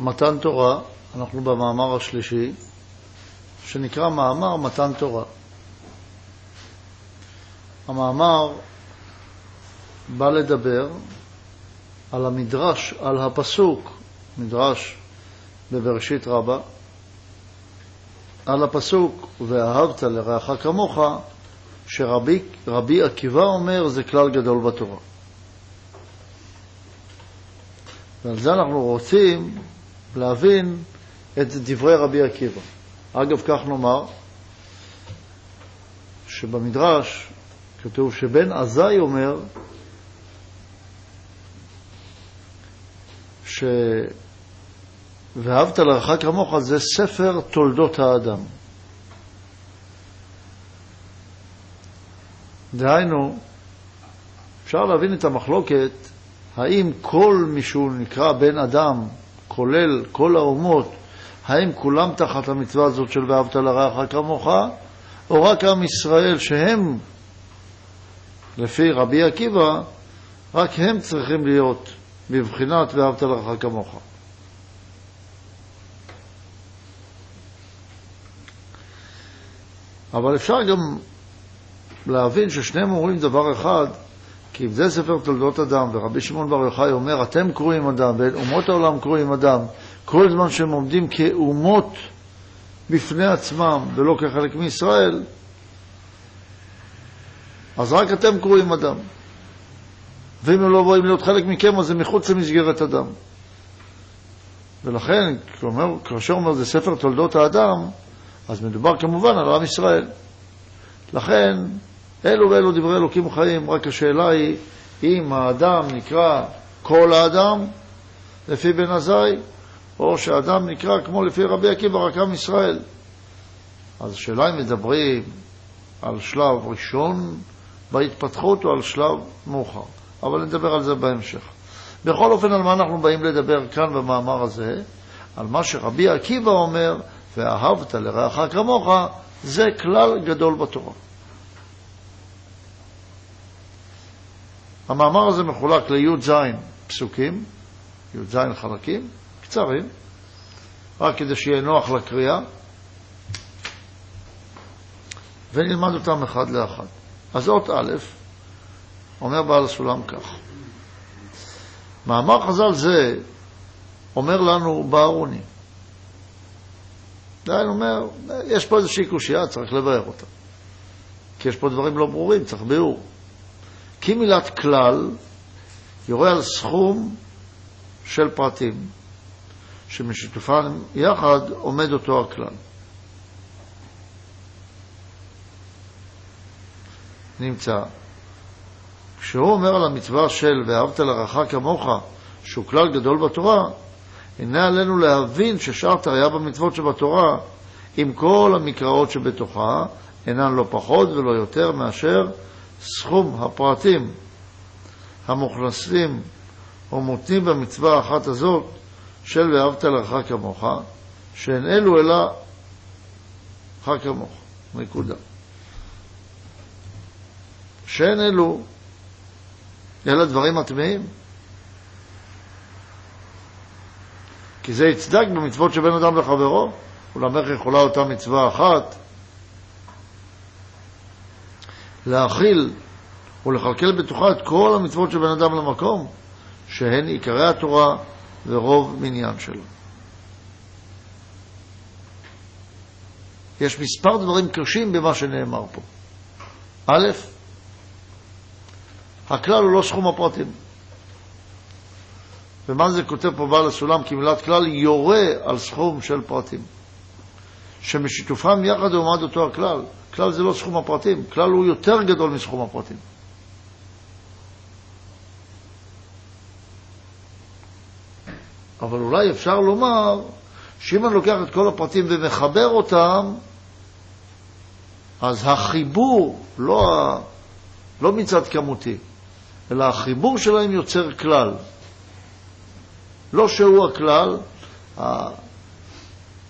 מתן תורה, אנחנו במאמר השלישי, שנקרא מאמר מתן תורה. המאמר בא לדבר על המדרש, על הפסוק, מדרש בבראשית רבה, על הפסוק ואהבת לרעך כמוך, שרבי עקיבא אומר זה כלל גדול בתורה. ועל זה אנחנו רוצים להבין את דברי רבי עקיבא. אגב, כך נאמר, שבמדרש כתוב שבן עזאי אומר ש... ואהבת לרחק כמוך זה ספר תולדות האדם. דהיינו, אפשר להבין את המחלוקת האם כל מי שהוא נקרא בן אדם, כולל כל האומות, האם כולם תחת המצווה הזאת של ואהבת לרעך כמוך, או רק עם ישראל שהם, לפי רבי עקיבא, רק הם צריכים להיות בבחינת ואהבת לרעך כמוך. אבל אפשר גם להבין ששניהם אומרים דבר אחד, כי אם זה ספר תולדות אדם, ורבי שמעון בר יוחאי אומר, אתם קרואים אדם, ואומות העולם קרואים אדם, כל זמן שהם עומדים כאומות בפני עצמם ולא כחלק מישראל, אז רק אתם קרואים אדם. ואם הם לא באים להיות חלק מכם, אז זה מחוץ למסגרת אדם. ולכן, כאשר אומר זה ספר תולדות האדם, אז מדובר כמובן על עם ישראל. לכן, אלו ואלו דברי אלוקים חיים, רק השאלה היא אם האדם נקרא כל האדם, לפי בן עזאי, או שהאדם נקרא כמו לפי רבי עקיבא, רק עם ישראל. אז השאלה אם מדברים על שלב ראשון בהתפתחות או על שלב מאוחר. אבל נדבר על זה בהמשך. בכל אופן, על מה אנחנו באים לדבר כאן במאמר הזה? על מה שרבי עקיבא אומר, ואהבת לרעך כמוך, זה כלל גדול בתורה. המאמר הזה מחולק לי"ז פסוקים, י"ז חלקים, קצרים, רק כדי שיהיה נוח לקריאה, ונלמד אותם אחד לאחד. אז אות א', אומר בעל הסולם כך: מאמר חז"ל זה אומר לנו בארוני. דהיינו אומר, יש פה איזושהי קושייה, צריך לבאר אותה. כי יש פה דברים לא ברורים, צריך ביאור. כי מילת כלל יורה על סכום של פרטים שמשותפם יחד עומד אותו הכלל. נמצא. כשהוא אומר על המצווה של ואהבת לרעך כמוך, שהוא כלל גדול בתורה, הנה עלינו להבין ששאר תריה במצוות שבתורה, עם כל המקראות שבתוכה, אינן לא פחות ולא יותר מאשר סכום הפרטים המוכנסים או מותנים במצווה האחת הזאת של ואהבת לרעך כמוך, שאין אלו אלא לך כמוך. נקודה. שאין אלו אלא דברים מטמאים. כי זה יצדק במצוות שבין אדם לחברו, איך יכולה אותה מצווה אחת להכיל ולכלכל בתוכה את כל המצוות של בן אדם למקום, שהן עיקרי התורה ורוב מניין שלו. יש מספר דברים קשים במה שנאמר פה. א', הכלל הוא לא סכום הפרטים. ומה זה כותב פה בעל הסולם? כי מילת כלל יורה על סכום של פרטים. שמשיתופם יחד עומד אותו הכלל. כלל זה לא סכום הפרטים, כלל הוא יותר גדול מסכום הפרטים. אבל אולי אפשר לומר שאם אני לוקח את כל הפרטים ומחבר אותם, אז החיבור, לא, ה... לא מצד כמותי, אלא החיבור שלהם יוצר כלל. לא שהוא הכלל, ה...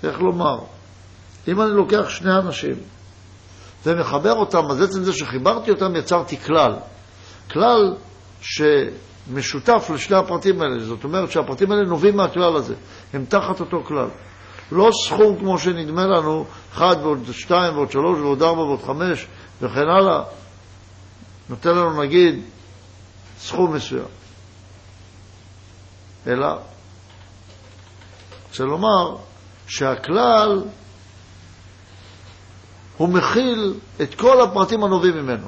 איך לומר, אם אני לוקח שני אנשים ומחבר אותם, אז עצם זה שחיברתי אותם יצרתי כלל. כלל משותף לשני הפרטים האלה. זאת אומרת שהפרטים האלה נובעים מהכלל הזה, הם תחת אותו כלל. לא סכום כמו שנדמה לנו, 1 ועוד 2 ועוד 3 ועוד 4 ועוד 5 וכן הלאה, נותן לנו נגיד סכום מסוים. אלא, רוצה לומר שהכלל הוא מכיל את כל הפרטים הנובעים ממנו.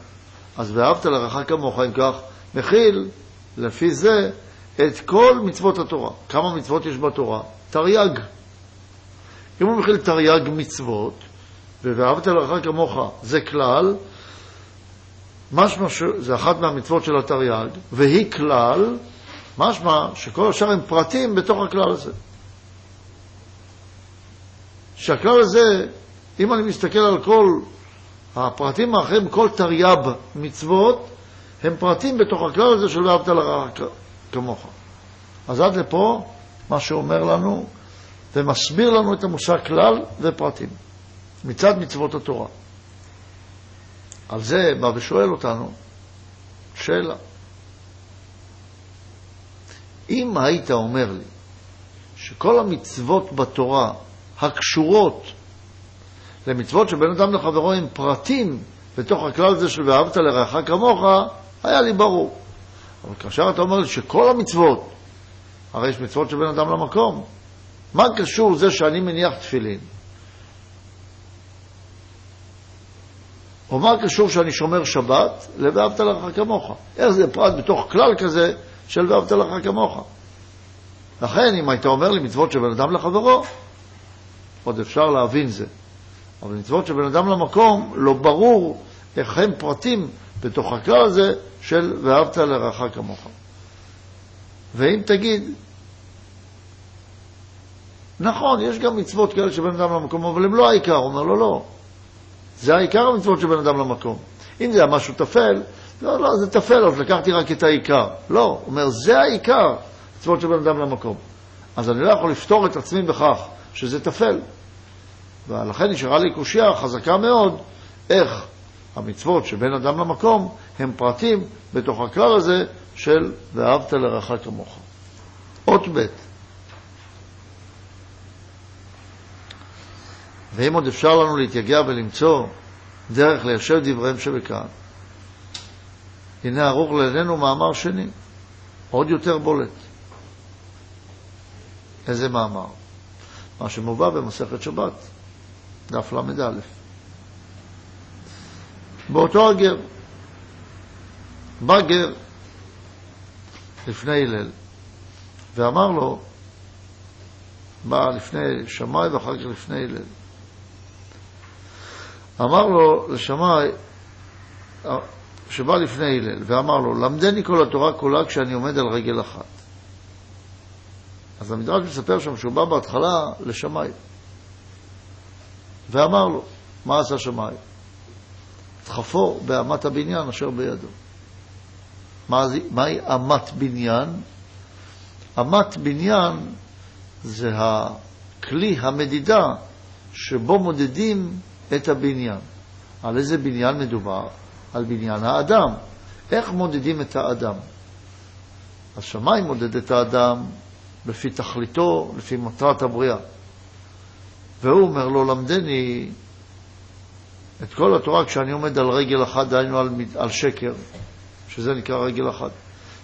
אז ואהבת לרעך כמוך, אם כך, מכיל לפי זה את כל מצוות התורה. כמה מצוות יש בתורה? תרי"ג. אם הוא מכיל תרי"ג מצוות, ו"ואהבת לרעך כמוך" זה כלל, משמע שזה אחת מהמצוות של התרי"ג, והיא כלל, משמע שכל השאר הם פרטים בתוך הכלל הזה. שהכלל הזה, אם אני מסתכל על כל הפרטים האחרים, כל תרי"ב מצוות, הם פרטים בתוך הכלל הזה של ואהבת לרעך כמוך. אז עד לפה, מה שאומר לנו, ומסביר לנו את המושג כלל ופרטים, מצד מצוות התורה. על זה בא ושואל אותנו שאלה. אם היית אומר לי שכל המצוות בתורה הקשורות למצוות שבין אדם לחברו הם פרטים בתוך הכלל הזה של ואהבת לרעך כמוך, היה לי ברור. אבל כאשר אתה אומר שכל המצוות, הרי יש מצוות שבין אדם למקום, מה קשור זה שאני מניח תפילין? או מה קשור שאני שומר שבת ל"ואהבת לך כמוך"? איך זה פרט בתוך כלל כזה של "ואהבת לך כמוך"? לכן, אם היית אומר לי מצוות של בן אדם לחברו, עוד אפשר להבין זה. אבל מצוות של בן אדם למקום, לא ברור איך הם פרטים בתוך הכלל הזה של ואהבת לרעך כמוך. ואם תגיד, נכון, יש גם מצוות כאלה של בן אדם למקום, אבל הם לא העיקר. הוא אומר, לא, לא. זה העיקר המצוות של בן אדם למקום. אם זה היה משהו טפל, לא, לא, זה טפל, אז לקחתי רק את העיקר. לא, הוא אומר, זה העיקר, מצוות של בן אדם למקום. אז אני לא יכול לפתור את עצמי בכך שזה טפל. ולכן נשארה לי קושייה חזקה מאוד, איך המצוות שבין אדם למקום הם פרטים בתוך הכלל הזה של ואהבת לרעך כמוך. אות ב' ואם עוד אפשר לנו להתייגע ולמצוא דרך ליישב דבריהם שבכאן, הנה ערוך לעינינו מאמר שני, עוד יותר בולט. איזה מאמר? מה שמובא במסכת שבת, דף ל"א. באותו הגר, בא גר לפני הלל ואמר לו, בא לפני שמאי ואחר כך לפני הלל, אמר לו לשמאי, שבא לפני הלל, ואמר לו, למדני כל התורה כולה כשאני עומד על רגל אחת. אז המדרש מספר שם שהוא בא בהתחלה לשמאי, ואמר לו, מה עשה שמאי? דחפו באמת הבניין אשר בידו. מהי מה אמת בניין? אמת בניין זה הכלי המדידה שבו מודדים את הבניין. על איזה בניין מדובר? על בניין האדם. איך מודדים את האדם? השמיים מודד את האדם לפי תכליתו, לפי מטרת הבריאה. והוא אומר לו, למדני את כל התורה כשאני עומד על רגל אחת, דהיינו על, על שקר, שזה נקרא רגל אחת.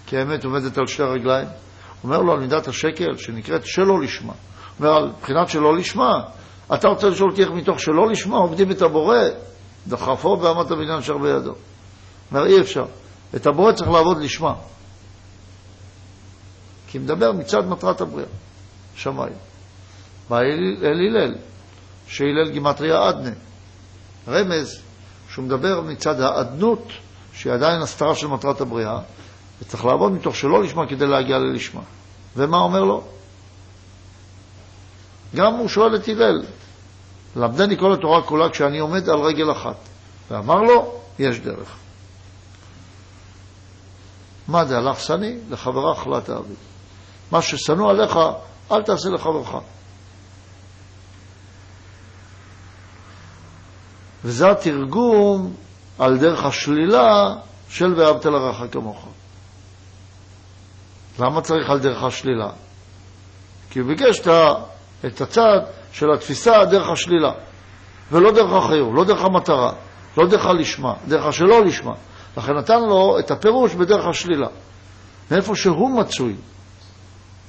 כי האמת עומדת על שתי רגליים. אומר לו על מידת השקר, שנקראת שלא לשמה. אומר, על בחינת שלא לשמה, אתה רוצה לשאול אותי איך מתוך שלא לשמה עובדים את הבורא? דחפו ואמת הבניין אשר בידו. אומר, אי אפשר. את הבורא צריך לעבוד לשמה. כי מדבר מצד מטרת הבריאה, שמיים. אל הלל, שהלל גימטריה אדנה. רמז שהוא מדבר מצד האדנות, שהיא עדיין הסתרה של מטרת הבריאה, וצריך לעבוד מתוך שלא לשמה כדי להגיע ללשמה. ומה אומר לו? גם הוא שואל את הלל, למדני כל התורה כולה כשאני עומד על רגל אחת. ואמר לו, יש דרך. מה זה, הלך שני? לחברך לא תעביד. מה ששנוא עליך, אל תעשה לחברך. וזה התרגום על דרך השלילה של ואהבת לרעך כמוך. למה צריך על דרך השלילה? כי הוא ביקש את הצד של התפיסה דרך השלילה, ולא דרך החיוב, לא דרך המטרה, לא דרך הלשמה, דרך השלא לשמה. לכן נתן לו את הפירוש בדרך השלילה. מאיפה שהוא מצוי.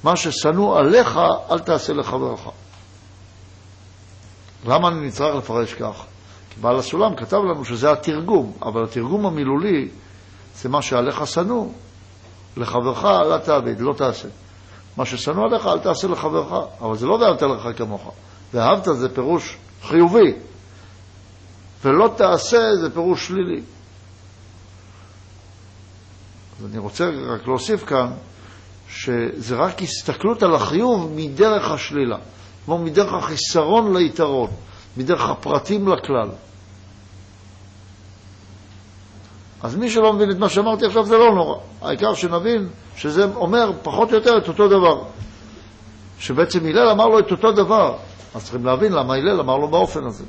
מה ששנוא עליך, אל תעשה לחברך. למה אני נצטרך לפרש כך? בעל הסולם כתב לנו שזה התרגום, אבל התרגום המילולי זה מה שעליך שנוא, לחברך אל תעביד, לא תעשה. מה ששנוא עליך אל תעשה לחברך, אבל זה לא ואהבת לך כמוך. ואהבת זה פירוש חיובי, ולא תעשה זה פירוש שלילי. אז אני רוצה רק להוסיף כאן שזה רק הסתכלות על החיוב מדרך השלילה, כמו מדרך החיסרון ליתרון, מדרך הפרטים לכלל. אז מי שלא מבין את מה שאמרתי עכשיו זה לא נורא. העיקר שנבין שזה אומר פחות או יותר את אותו דבר. שבעצם הלל אמר לו את אותו דבר. אז צריכים להבין למה הלל אמר לו באופן הזה.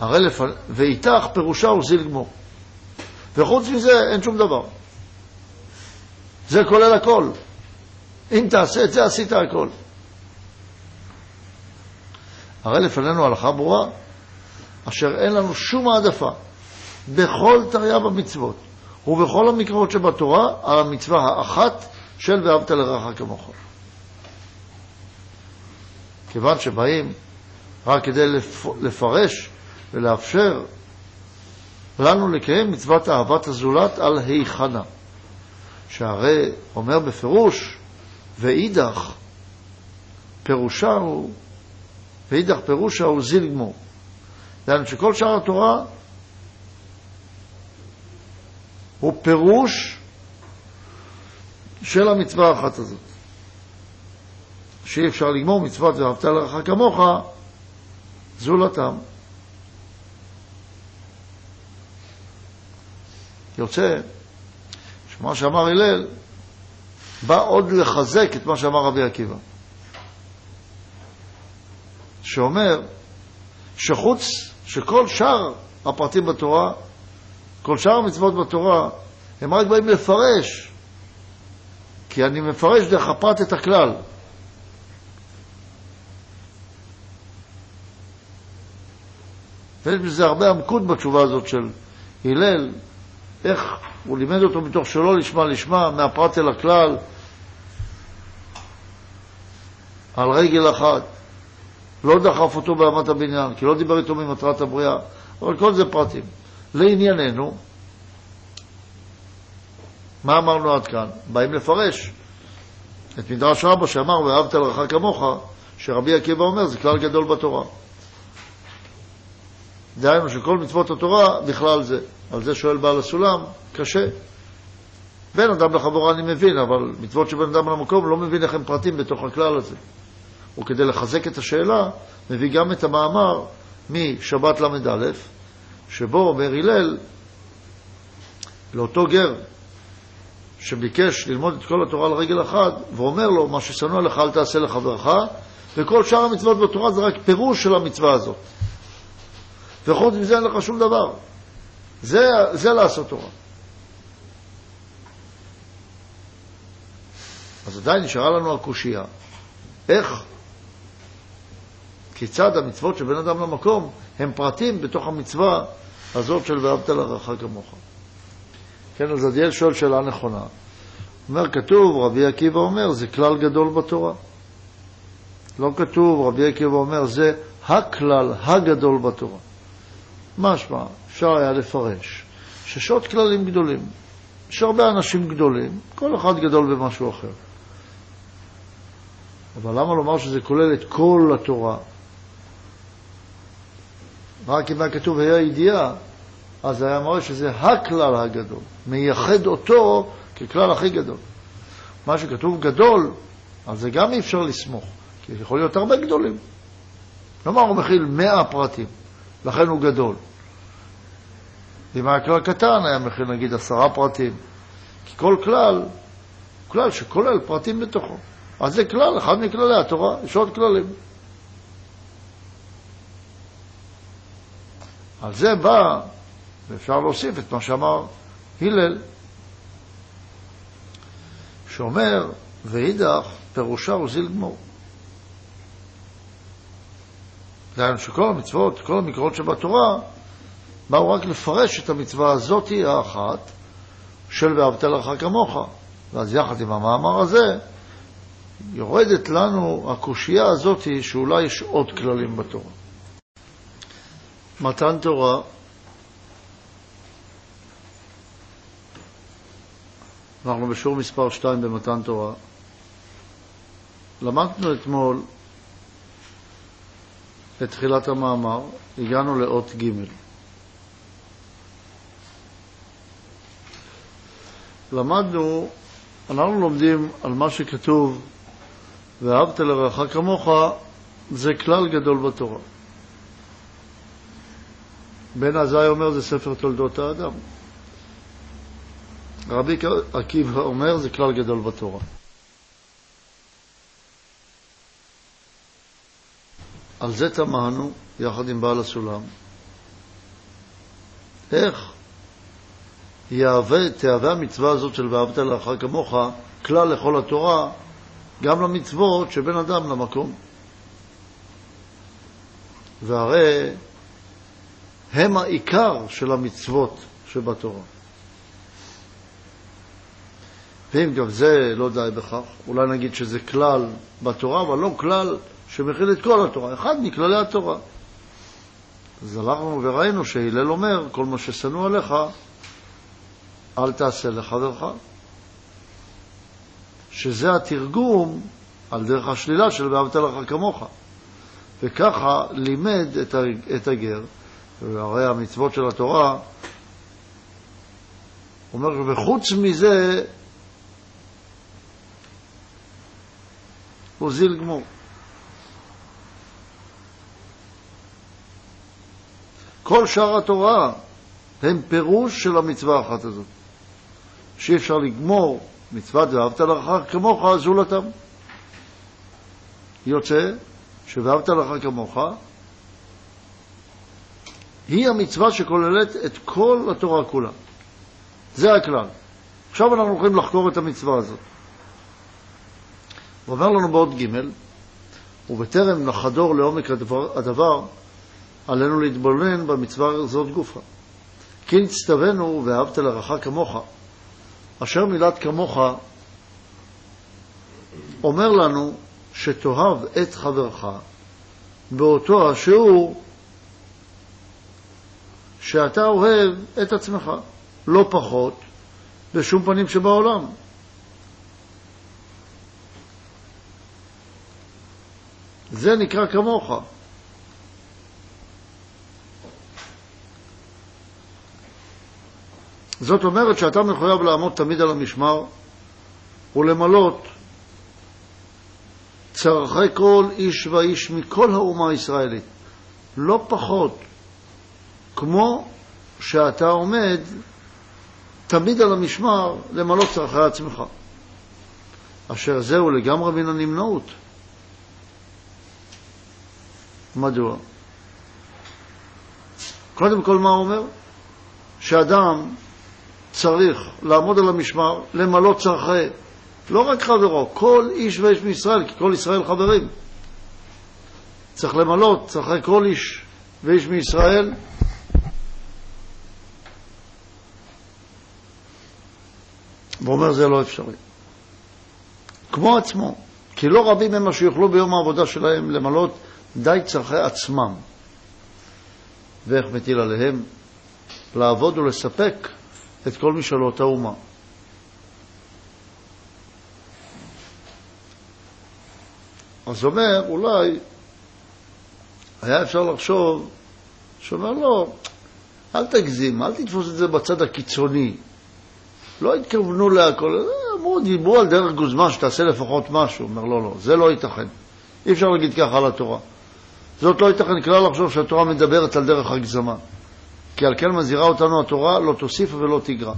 הרי לפ... ואיתך פירושה הוא זיל גמור. וחוץ מזה אין שום דבר. זה כולל הכל. אם תעשה את זה, עשית הכל. הרי לפנינו הלכה ברורה, אשר אין לנו שום העדפה בכל תרי"ג המצוות ובכל המקראות שבתורה על המצווה האחת של ואהבת לרעך כמוך. כיוון שבאים רק כדי לפרש ולאפשר לנו לקיים מצוות אהבת הזולת על היכנה. שהרי אומר בפירוש, ואידך פירושה הוא, ואידך פירושה הוא זיל גמור. דהיינו שכל שאר התורה הוא פירוש של המצווה האחת הזאת. שאי אפשר לגמור מצוות ואהבת לרעך כמוך, זולתם. יוצא שמה שאמר הלל בא עוד לחזק את מה שאמר רבי עקיבא, שאומר שחוץ, שכל שאר הפרטים בתורה, כל שאר המצוות בתורה, הם רק באים לפרש, כי אני מפרש דרך הפרט את הכלל. ויש בזה הרבה עמקות בתשובה הזאת של הלל, איך הוא לימד אותו מתוך שלא לשמה לשמה, מהפרט אל הכלל, על רגל אחת. לא דחף אותו באמת הבניין, כי לא דיבר איתו ממטרת הבריאה, אבל כל זה פרטים. לענייננו, מה אמרנו עד כאן? באים לפרש את מדרש רבא שאמר ואהבת לרעך כמוך, שרבי עקיבא אומר זה כלל גדול בתורה. דהיינו שכל מצוות התורה בכלל זה. על זה שואל בעל הסולם, קשה. בין אדם לחברו אני מבין, אבל מצוות שבין אדם למקום לא מבין איך הם פרטים בתוך הכלל הזה. וכדי לחזק את השאלה, מביא גם את המאמר משבת ל"א, שבו אומר הלל לאותו גר שביקש ללמוד את כל התורה על רגל אחת, ואומר לו, מה ששנוא לך אל תעשה לחברך, וכל שאר המצוות בתורה זה רק פירוש של המצווה הזאת. וחוץ מזה אין לך שום דבר. זה, זה לעשות תורה. אז עדיין נשארה לנו הקושייה. איך, כיצד המצוות של בן אדם למקום הם פרטים בתוך המצווה הזאת של ואהבת לרעך כמוך. כן, אז עדיאל שואל שאלה נכונה. אומר, כתוב, רבי עקיבא אומר, זה כלל גדול בתורה. לא כתוב, רבי עקיבא אומר, זה הכלל הגדול בתורה. משמע, אפשר היה לפרש שיש עוד כללים גדולים. יש הרבה אנשים גדולים, כל אחד גדול במשהו אחר. אבל למה לומר שזה כולל את כל התורה? רק אם היה כתוב היה ידיעה, אז היה מראה שזה הכלל הגדול, מייחד אותו ככלל הכי גדול. מה שכתוב גדול, על זה גם אי אפשר לסמוך, כי יכול להיות הרבה גדולים. כלומר, הוא מכיל מאה פרטים, לכן הוא גדול. אם היה כלל קטן, היה מכיל נגיד עשרה פרטים. כי כל כלל, הוא כלל שכולל פרטים בתוכו. אז זה כלל, אחד מכללי התורה, יש עוד כללים. על זה בא, ואפשר להוסיף את מה שאמר הלל, שאומר, ואידך פירושה וזיל גמור. דהיינו שכל המצוות, כל המקראות שבתורה, באו רק לפרש את המצווה הזאת האחת של ואהבת לך כמוך. ואז יחד עם המאמר הזה, יורדת לנו הקושייה הזאת שאולי יש עוד כללים בתורה. מתן תורה אנחנו בשיעור מספר 2 במתן תורה. למדנו אתמול את תחילת המאמר, הגענו לאות ג'. למדנו, אנחנו לומדים על מה שכתוב ואהבת לרעך כמוך, זה כלל גדול בתורה. בן עזאי אומר זה ספר תולדות האדם. רבי עקיבא אומר זה כלל גדול בתורה. על זה תמהנו, יחד עם בעל הסולם, איך יהווה, תהווה המצווה הזאת של ואהבת לאחר כמוך כלל לכל התורה, גם למצוות שבין אדם למקום. והרי הם העיקר של המצוות שבתורה. ואם גם זה לא די בכך, אולי נגיד שזה כלל בתורה, אבל לא כלל שמכיל את כל התורה, אחד מכללי התורה. אז הלכנו וראינו שהלל אומר, כל מה ששנוא עליך, אל תעשה לחברך. שזה התרגום על דרך השלילה של ואהבת לך כמוך. וככה לימד את הגר, והרי המצוות של התורה, אומר, וחוץ מזה, הוא זיל גמור. כל שאר התורה הם פירוש של המצווה האחת הזאת, שאי אפשר לגמור מצוות ואהבת לרעך כמוך זולתם. יוצא ש"ואהבת לך כמוך" היא המצווה שכוללת את כל התורה כולה. זה הכלל. עכשיו אנחנו הולכים לחקור את המצווה הזאת. הוא אומר לנו בעוד ג' ובטרם נחדור לעומק הדבר, הדבר עלינו להתבונן במצווה הזאת גופה. כי נצטווינו ואהבת לרעך כמוך. אשר מילת כמוך אומר לנו שתאהב את חברך באותו השיעור שאתה אוהב את עצמך, לא פחות, בשום פנים שבעולם. זה נקרא כמוך. זאת אומרת שאתה מחויב לעמוד תמיד על המשמר ולמלות צרכי כל איש ואיש מכל האומה הישראלית, לא פחות, כמו שאתה עומד תמיד על המשמר למלות צרכי עצמך, אשר זהו לגמרי מן הנמנעות. מדוע? קודם כל, מה הוא אומר? שאדם צריך לעמוד על המשמר, למלא צרכי, לא רק חברו, כל איש ואיש מישראל, כי כל ישראל חברים. צריך למלא צרכי כל איש ואיש מישראל. ואומר זה לא אפשרי. כמו עצמו, כי לא רבים הם מה שיוכלו ביום העבודה שלהם למלא די צרכי עצמם. ואיך מטיל עליהם? לעבוד ולספק את כל משאלות האומה. אז אומר, אולי היה אפשר לחשוב, שאומר, לא, אל תגזים, אל תתפוס את זה בצד הקיצוני. לא התכוונו להכל, אמרו, דיברו על דרך גוזמה, שתעשה לפחות משהו. אומר, לא, לא, זה לא ייתכן. אי אפשר להגיד ככה על התורה. זאת לא ייתכן כלל לחשוב שהתורה מדברת על דרך הגזמה. כי על כן מזהירה אותנו התורה, לא תוסיף ולא תגרע.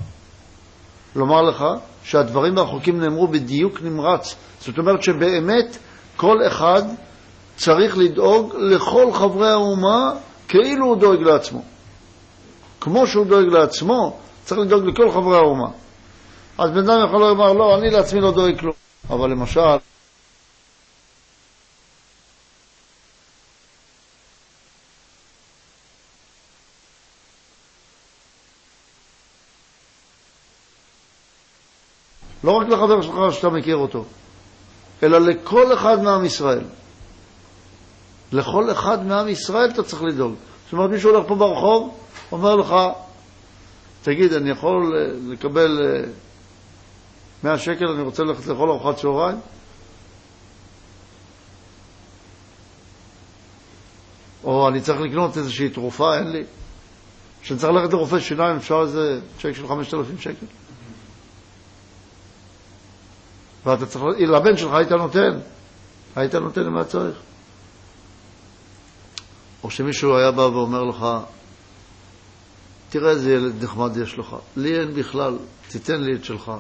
לומר לך שהדברים והחוקים נאמרו בדיוק נמרץ. זאת אומרת שבאמת כל אחד צריך לדאוג לכל חברי האומה כאילו הוא דואג לעצמו. כמו שהוא דואג לעצמו, צריך לדאוג לכל חברי האומה. אז בן אדם יכול לומר, לא, אני לעצמי לא דואג כלום. אבל למשל, לא רק לחבר שלך שאתה מכיר אותו, אלא לכל אחד מעם ישראל. לכל אחד מעם ישראל אתה צריך לדאוג. זאת אומרת, מישהו הולך פה ברחוב, אומר לך, תגיד, אני יכול אה, לקבל 100 אה, שקל, אני רוצה ללכת לאכול ארוחת צהריים? או אני צריך לקנות איזושהי תרופה, אין לי. כשאני צריך ללכת לרופא שיניים, אפשר איזה צ'ק של 5,000 שקל. ואתה צריך, לבן שלך היית נותן, היית נותן למה צריך. או שמישהו היה בא ואומר לך, תראה איזה ילד נחמד יש לך, לי אין בכלל, תיתן לי את שלך.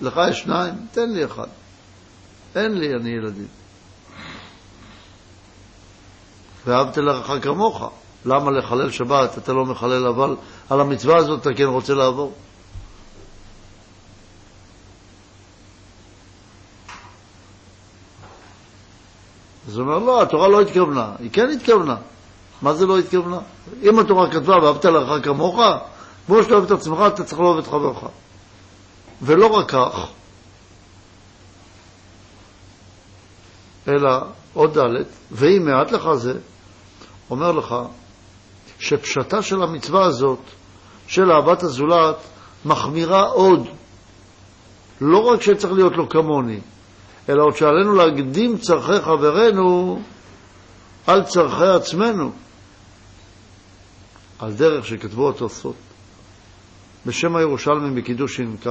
לך יש שניים, תן לי אחד. אין לי אני ילדים. ואהבת לרעך כמוך. למה לחלל שבת אתה לא מחלל, אבל על המצווה הזאת אתה כן רוצה לעבור? אז הוא אומר, לא, התורה לא התכוונה. היא כן התכוונה. מה זה לא התכוונה? אם התורה כתבה ואהבת לרעך כמוך, כמו שאתה אוהב את עצמך, אתה צריך לאהוב את חברך. ולא רק כך, אלא עוד ד', ואם מעט לך זה, אומר לך שפשטה של המצווה הזאת, של אהבת הזולת, מחמירה עוד. לא רק שצריך להיות לו כמוני, אלא עוד שעלינו להקדים צרכי חברנו על צרכי עצמנו. על דרך שכתבו התוספות. בשם הירושלמים בקידוש ש"כ,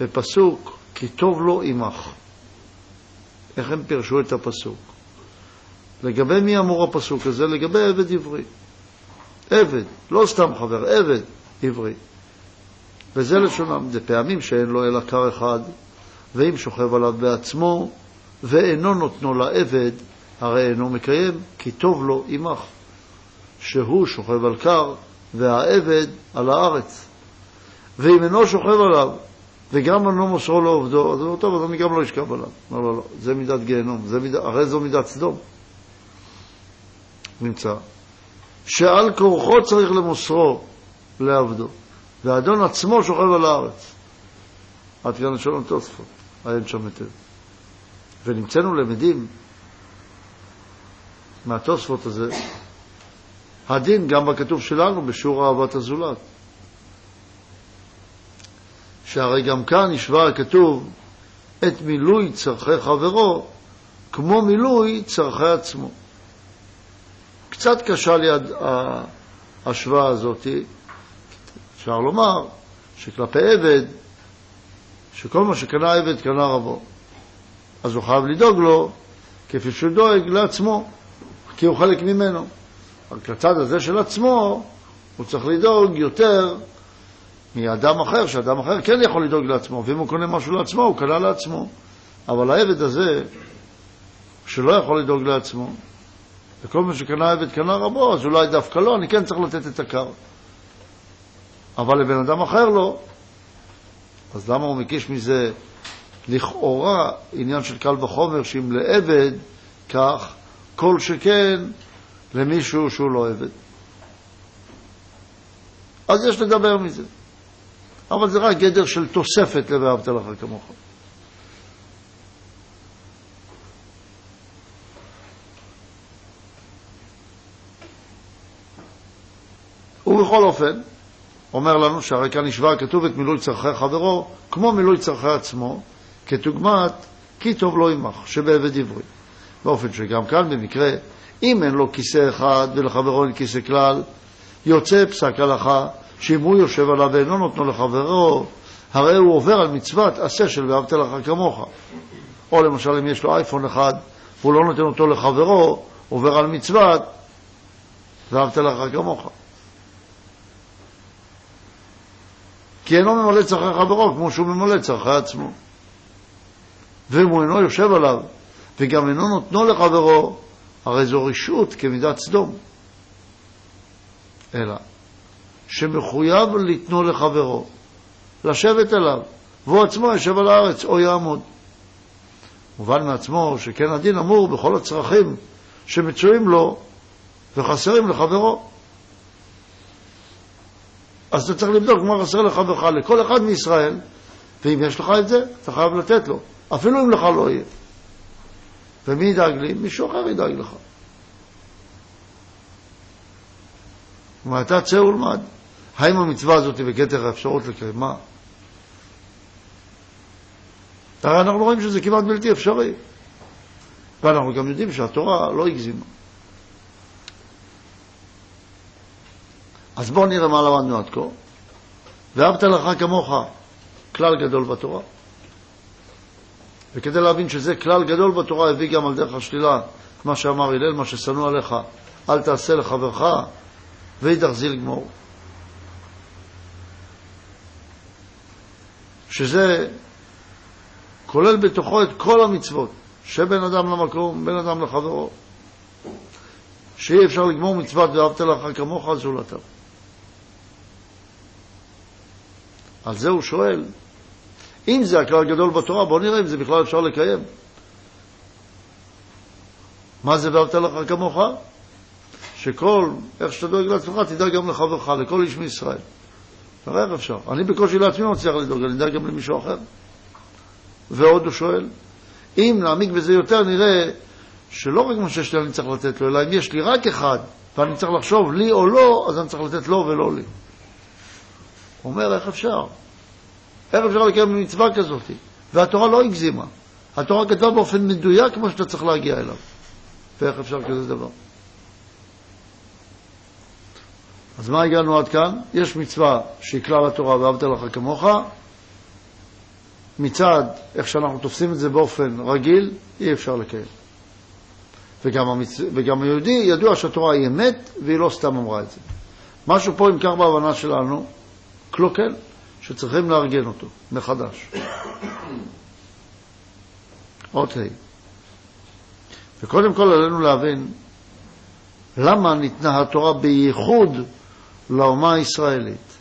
בפסוק כי טוב לו עמך. איך הם פירשו את הפסוק? לגבי מי אמור הפסוק הזה? לגבי עבד עברי. עבד, לא סתם חבר, עבד עברי. וזה לשונם, זה פעמים שאין לו אלא כר אחד, ואם שוכב עליו בעצמו, ואינו נותנו לעבד, הרי אינו מקיים, כי טוב לו עמך, שהוא שוכב על קר, והעבד על הארץ. ואם אינו שוכב עליו, וגם אינו מוסרו לעובדו, אז הוא טוב, אז אני גם לא אשכב עליו. לא, לא, לא, זה מידת גיהנום, זה מיד, הרי זו מידת סדום. נמצא שעל כורחו צריך למוסרו לעבדו, והאדון עצמו שוכב על הארץ. עד כאן לשון התוספות, עיין שם היטב. ונמצאנו למדים מהתוספות הזה, הדין גם בכתוב שלנו בשיעור אהבת הזולת. שהרי גם כאן השווה הכתוב את מילוי צורכי חברו כמו מילוי צורכי עצמו. קצת קשה לי ההשוואה הזאת, אפשר לומר שכלפי עבד, שכל מה שקנה עבד קנה רבו. אז הוא חייב לדאוג לו כפי שהוא דואג לעצמו. כי הוא חלק ממנו. רק לצד הזה של עצמו, הוא צריך לדאוג יותר מאדם אחר, שאדם אחר כן יכול לדאוג לעצמו, ואם הוא קונה משהו לעצמו, הוא קנה לעצמו. אבל העבד הזה, שלא יכול לדאוג לעצמו, וכל מה שקנה עבד קנה רבו, אז אולי דווקא לא, אני כן צריך לתת את הקר. אבל לבן אדם אחר לא. אז למה הוא מקיש מזה לכאורה עניין של קל וחומר, שאם לעבד כך, כל שכן למישהו שהוא לא עבד. אז יש לדבר מזה. אבל זה רק גדר של תוספת ל"ואהבת לך כמוך". ובכל אופן, אומר לנו שהרי כאן נשבע כתוב את מילוי צרכי חברו כמו מילוי צרכי עצמו, כדוגמת כי טוב לו עמך, שבעבד עברי. באופן שגם כאן במקרה, אם אין לו כיסא אחד ולחברו אין כיסא כלל, יוצא פסק הלכה שאם הוא יושב עליו ואינו נותנו לחברו, הרי הוא עובר על מצוות עשה של ואהבת לך כמוך. או למשל אם יש לו אייפון אחד והוא לא נותן אותו לחברו, עובר על מצוות ואהבת לך כמוך. כי אינו ממלא צרכי חברו כמו שהוא ממלא צרכי עצמו. ואם הוא אינו יושב עליו וגם אינו נותנו לחברו, הרי זו רשעות כמידת סדום. אלא שמחויב לתנו לחברו, לשבת אליו, והוא עצמו יושב על הארץ או יעמוד. מובן מעצמו שכן הדין אמור בכל הצרכים שמצויים לו וחסרים לחברו. אז אתה צריך לבדוק מה חסר לחברך, לכל אחד מישראל, ואם יש לך את זה, אתה חייב לתת לו, אפילו אם לך לא יהיה. ומי ידאג לי? מישהו אחר ידאג לך. ואתה צא ולמד. האם המצווה הזאת בכתר האפשרות לקיימה? הרי אנחנו רואים שזה כמעט בלתי אפשרי. ואנחנו גם יודעים שהתורה לא הגזימה. אז בואו נראה מה למדנו עד כה. ואהבת לך כמוך, כלל גדול בתורה. וכדי להבין שזה כלל גדול בתורה, הביא גם על דרך השלילה מה שאמר הלל, מה ששנוא עליך, אל תעשה לחברך, ואידך זיל גמור. שזה כולל בתוכו את כל המצוות, שבין אדם למקום, בין אדם לחברו, שאי אפשר לגמור מצוות ואהבת לך כמוך זולתיו. על זה הוא שואל, אם זה הכלל הגדול בתורה, בואו נראה אם זה בכלל אפשר לקיים. מה זה ואהבת לך כמוך? שכל, איך שאתה דואג לעצמך, תדאג גם לחברך, לכל איש מישראל. תראה איך אפשר. אני בקושי לעצמי לא מצליח לדאוג, אני אדאג גם למישהו אחר. ועוד הוא שואל, אם נעמיק בזה יותר, נראה שלא רק מה שיש לי אני צריך לתת לו, אלא אם יש לי רק אחד, ואני צריך לחשוב לי או לא, אז אני צריך לתת לו ולא לי. הוא אומר, איך אפשר? איך אפשר לקיים מצווה כזאת? והתורה לא הגזימה. התורה כתבה באופן מדויק כמו שאתה צריך להגיע אליו. ואיך אפשר כזה דבר? אז מה הגענו עד כאן? יש מצווה שהיא כלל התורה ואהבת לך כמוך. מצד איך שאנחנו תופסים את זה באופן רגיל, אי אפשר לקיים. וגם, המצ... וגם היהודי ידוע שהתורה היא אמת והיא לא סתם אמרה את זה. משהו פה, אם כך בהבנה שלנו, קלוקל, שצריכים לארגן אותו מחדש. עוד ה' וקודם כל עלינו להבין למה ניתנה התורה בייחוד לאומה הישראלית,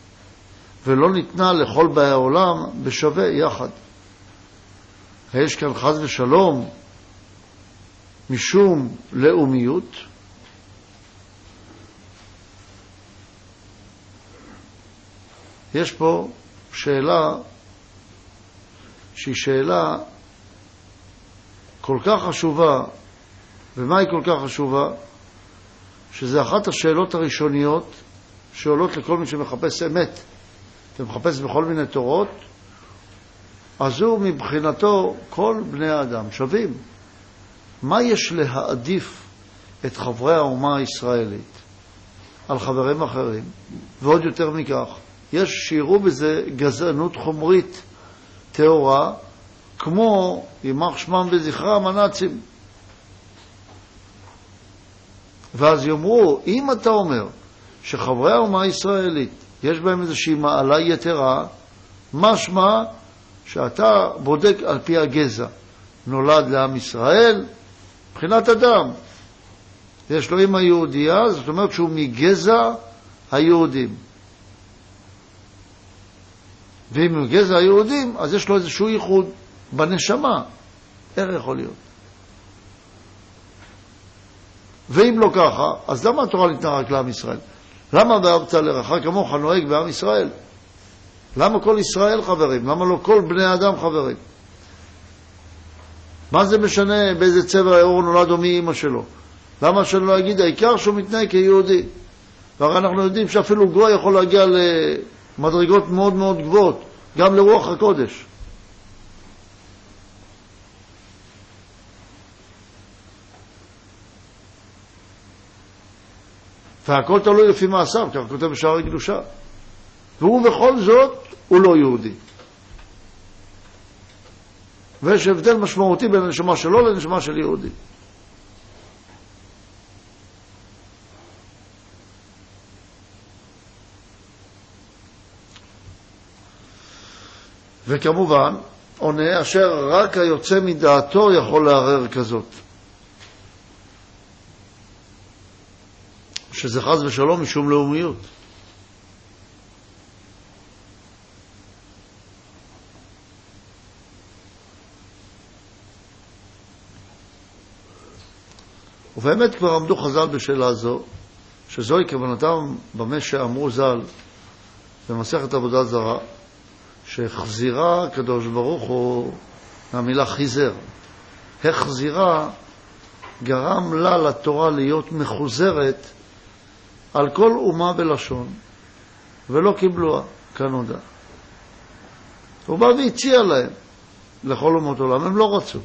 ולא ניתנה לכל באי העולם בשווה יחד. יש כאן חז ושלום משום לאומיות, יש פה שאלה שהיא שאלה כל כך חשובה, ומה היא כל כך חשובה? שזה אחת השאלות הראשוניות שעולות לכל מי שמחפש אמת ומחפש בכל מיני תורות, אז הוא מבחינתו כל בני האדם שווים. מה יש להעדיף את חברי האומה הישראלית על חברים אחרים? ועוד יותר מכך, יש שיראו בזה גזענות חומרית טהורה, כמו, יימח שמם וזכרם, הנאצים. ואז יאמרו, אם אתה אומר שחברי האומה הישראלית יש בהם איזושהי מעלה יתרה, משמע שאתה בודק על פי הגזע. נולד לעם ישראל, מבחינת אדם. יש לו אמא יהודייה, זאת אומרת שהוא מגזע היהודים. ואם הוא גזע היהודים, אז יש לו איזשהו ייחוד בנשמה. איך יכול להיות? ואם לא ככה, אז למה התורה ניתנה רק לעם ישראל? למה ואהבת לרעך כמוך נוהג בעם ישראל? למה כל ישראל חברים? למה לא כל בני אדם חברים? מה זה משנה באיזה צבע העור נולד או מי אימא שלו? למה שאני לא אגיד העיקר שהוא מתנהג כיהודי? והרי אנחנו יודעים שאפילו גוי יכול להגיע למדרגות מאוד מאוד גבוהות, גם לרוח הקודש. והכל תלוי לפי מעשיו, כך כותב בשער הקדושה. והוא בכל זאת, הוא לא יהודי. ויש הבדל משמעותי בין הנשמה שלו לנשמה של יהודי. וכמובן, עונה אשר רק היוצא מדעתו יכול לערער כזאת. שזה חס ושלום משום לאומיות. ובאמת כבר עמדו חז"ל בשאלה זו, שזוהי כוונתם במה שאמרו ז"ל במסכת עבודה זרה, שהחזירה הקדוש ברוך הוא מהמילה חיזר. החזירה גרם לה לתורה להיות מחוזרת על כל אומה בלשון, ולא קיבלוה כנודע. הוא בא והציע להם, לכל אומות עולם, הם לא רצו.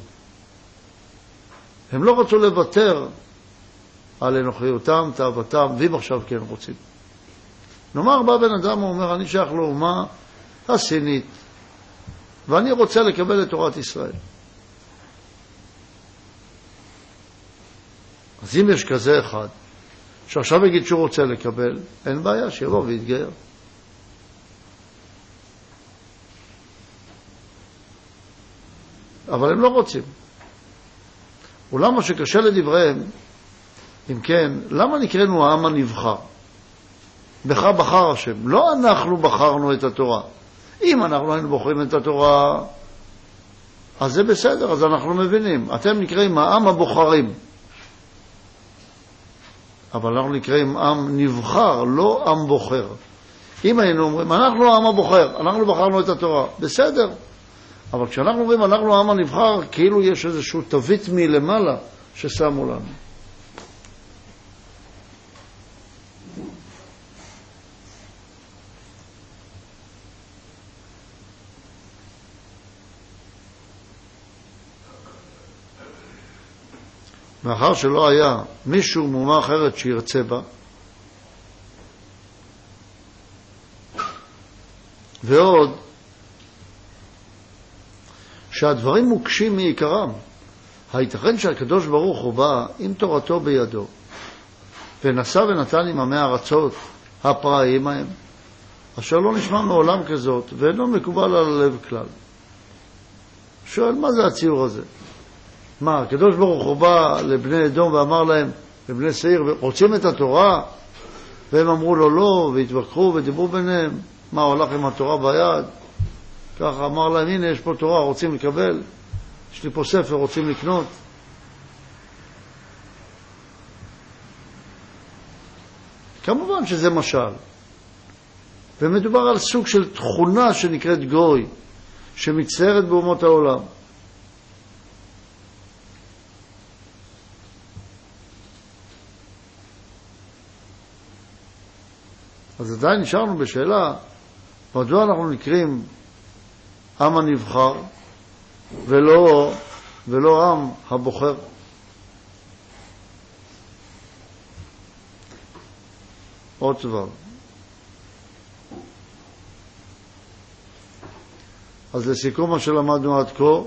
הם לא רצו לוותר על אנוכיותם, תאוותם, ואם עכשיו כן רוצים. נאמר, בא בן אדם ואומר, אני שייך לאומה הסינית, ואני רוצה לקבל את תורת ישראל. אז אם יש כזה אחד, שעכשיו יגיד שהוא רוצה לקבל, אין בעיה, שיבוא ויתגייר. אבל הם לא רוצים. אולם מה שקשה לדבריהם, אם כן, למה נקראנו העם הנבחר? בך בחר השם. לא אנחנו בחרנו את התורה. אם אנחנו היינו בוחרים את התורה, אז זה בסדר, אז אנחנו מבינים. אתם נקראים העם הבוחרים. אבל אנחנו נקראים עם נבחר, לא עם בוחר. אם היינו אומרים, אנחנו העם הבוחר, אנחנו בחרנו את התורה, בסדר. אבל כשאנחנו אומרים, אנחנו העם הנבחר, כאילו יש איזושהי תווית מלמעלה ששמו לנו. מאחר שלא היה מישהו מאומה אחרת שירצה בה, ועוד שהדברים מוקשים מעיקרם. הייתכן שהקדוש ברוך הוא בא עם תורתו בידו ונשא ונתן עם עמי ארצות הפראיים ההם, אשר לא נשמע מעולם כזאת ואינו מקובל על הלב כלל. שואל, מה זה הציור הזה? מה, הקדוש ברוך הוא בא לבני אדום ואמר להם, לבני שעיר, רוצים את התורה? והם אמרו לו לא, והתווכחו ודיברו ביניהם. מה, הוא הלך עם התורה ביד? ככה אמר להם, הנה, יש פה תורה, רוצים לקבל? יש לי פה ספר, רוצים לקנות? כמובן שזה משל. ומדובר על סוג של תכונה שנקראת גוי, שמצטיירת באומות העולם. אז עדיין נשארנו בשאלה, מדוע אנחנו נקראים עם הנבחר ולא, ולא עם הבוחר? עוד דבר. אז לסיכום מה שלמדנו עד כה,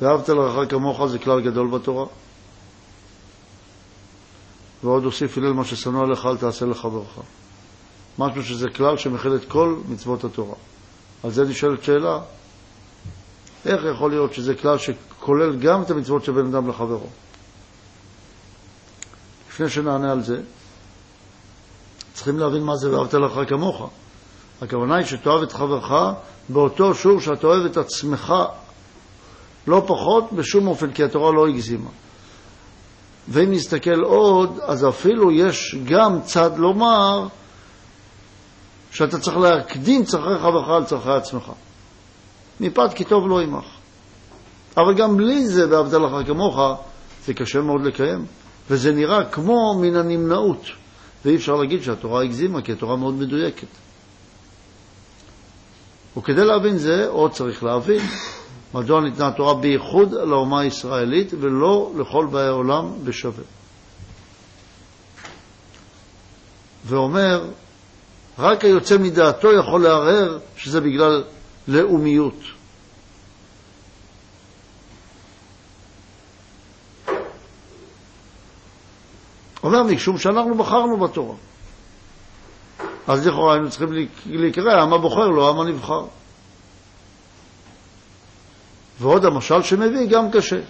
ואהבת לרעך כמוך זה כלל גדול בתורה. ועוד הוסיף הלל מה ששנוא עליך אל תעשה לחברך. משהו שזה כלל שמכיל את כל מצוות התורה. על זה נשאלת שאלה, איך יכול להיות שזה כלל שכולל גם את המצוות של בן אדם לחברו? לפני שנענה על זה, צריכים להבין מה זה ואהבת לך כמוך. הכוונה היא שתאהב את חברך באותו שיעור שאתה אוהב את עצמך לא פחות בשום אופן, כי התורה לא הגזימה. ואם נסתכל עוד, אז אפילו יש גם צד לומר שאתה צריך להקדים צרכי חברך על צרכי עצמך. מפאת כי טוב לא עמך. אבל גם בלי זה, ואהבת לך כמוך, זה קשה מאוד לקיים. וזה נראה כמו מן הנמנעות. ואי אפשר להגיד שהתורה הגזימה, כי התורה מאוד מדויקת. וכדי להבין זה, עוד צריך להבין מדוע ניתנה התורה בייחוד לאומה הישראלית ולא לכל באי העולם בשווה. ואומר, רק היוצא מדעתו יכול לערער שזה בגלל לאומיות. אומר, משום שאנחנו בחרנו בתורה. אז לכאורה היינו צריכים להיקרא העם הבוחר, לא העם הנבחר. ועוד המשל שמביא גם קשה.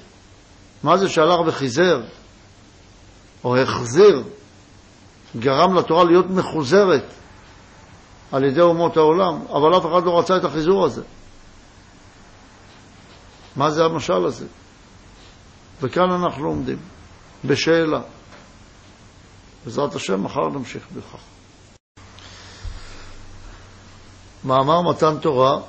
מה זה שהלך וחיזר, או החזיר, גרם לתורה להיות מחוזרת על ידי אומות העולם, אבל אף אחד לא רצה את החיזור הזה. מה זה המשל הזה? וכאן אנחנו עומדים. בשאלה. בעזרת השם, מחר נמשיך בכך. מאמר מתן תורה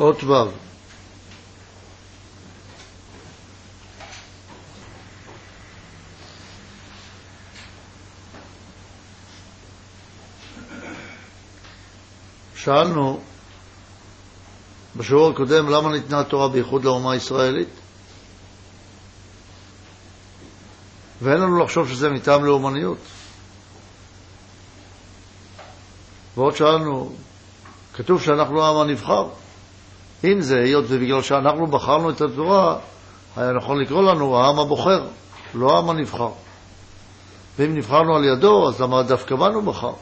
אות ו' שאלנו בשיעור הקודם למה ניתנה התורה בייחוד לאומה הישראלית ואין לנו לחשוב שזה מטעם לאומניות. ועוד שאלנו, כתוב שאנחנו העם הנבחר. אם זה, היות ובגלל שאנחנו בחרנו את התורה, היה נכון לקרוא לנו העם הבוחר, לא העם הנבחר. ואם נבחרנו על ידו, אז למה דווקא בנו בחר?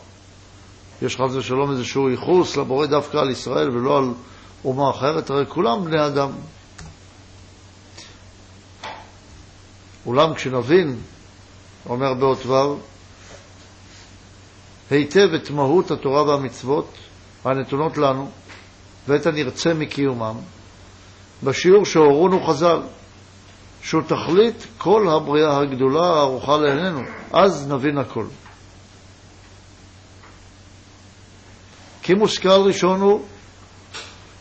יש חס ושלום איזשהו ייחוס לבורא דווקא על ישראל ולא על אומה אחרת, הרי כולם בני אדם. אולם כשנבין, אומר באות ו', היטב את מהות התורה והמצוות הנתונות לנו ואת הנרצה מקיומם, בשיעור שהורונו חז"ל, שהוא תכלית כל הבריאה הגדולה הערוכה לעינינו, אז נבין הכל. כי מושכל ראשון הוא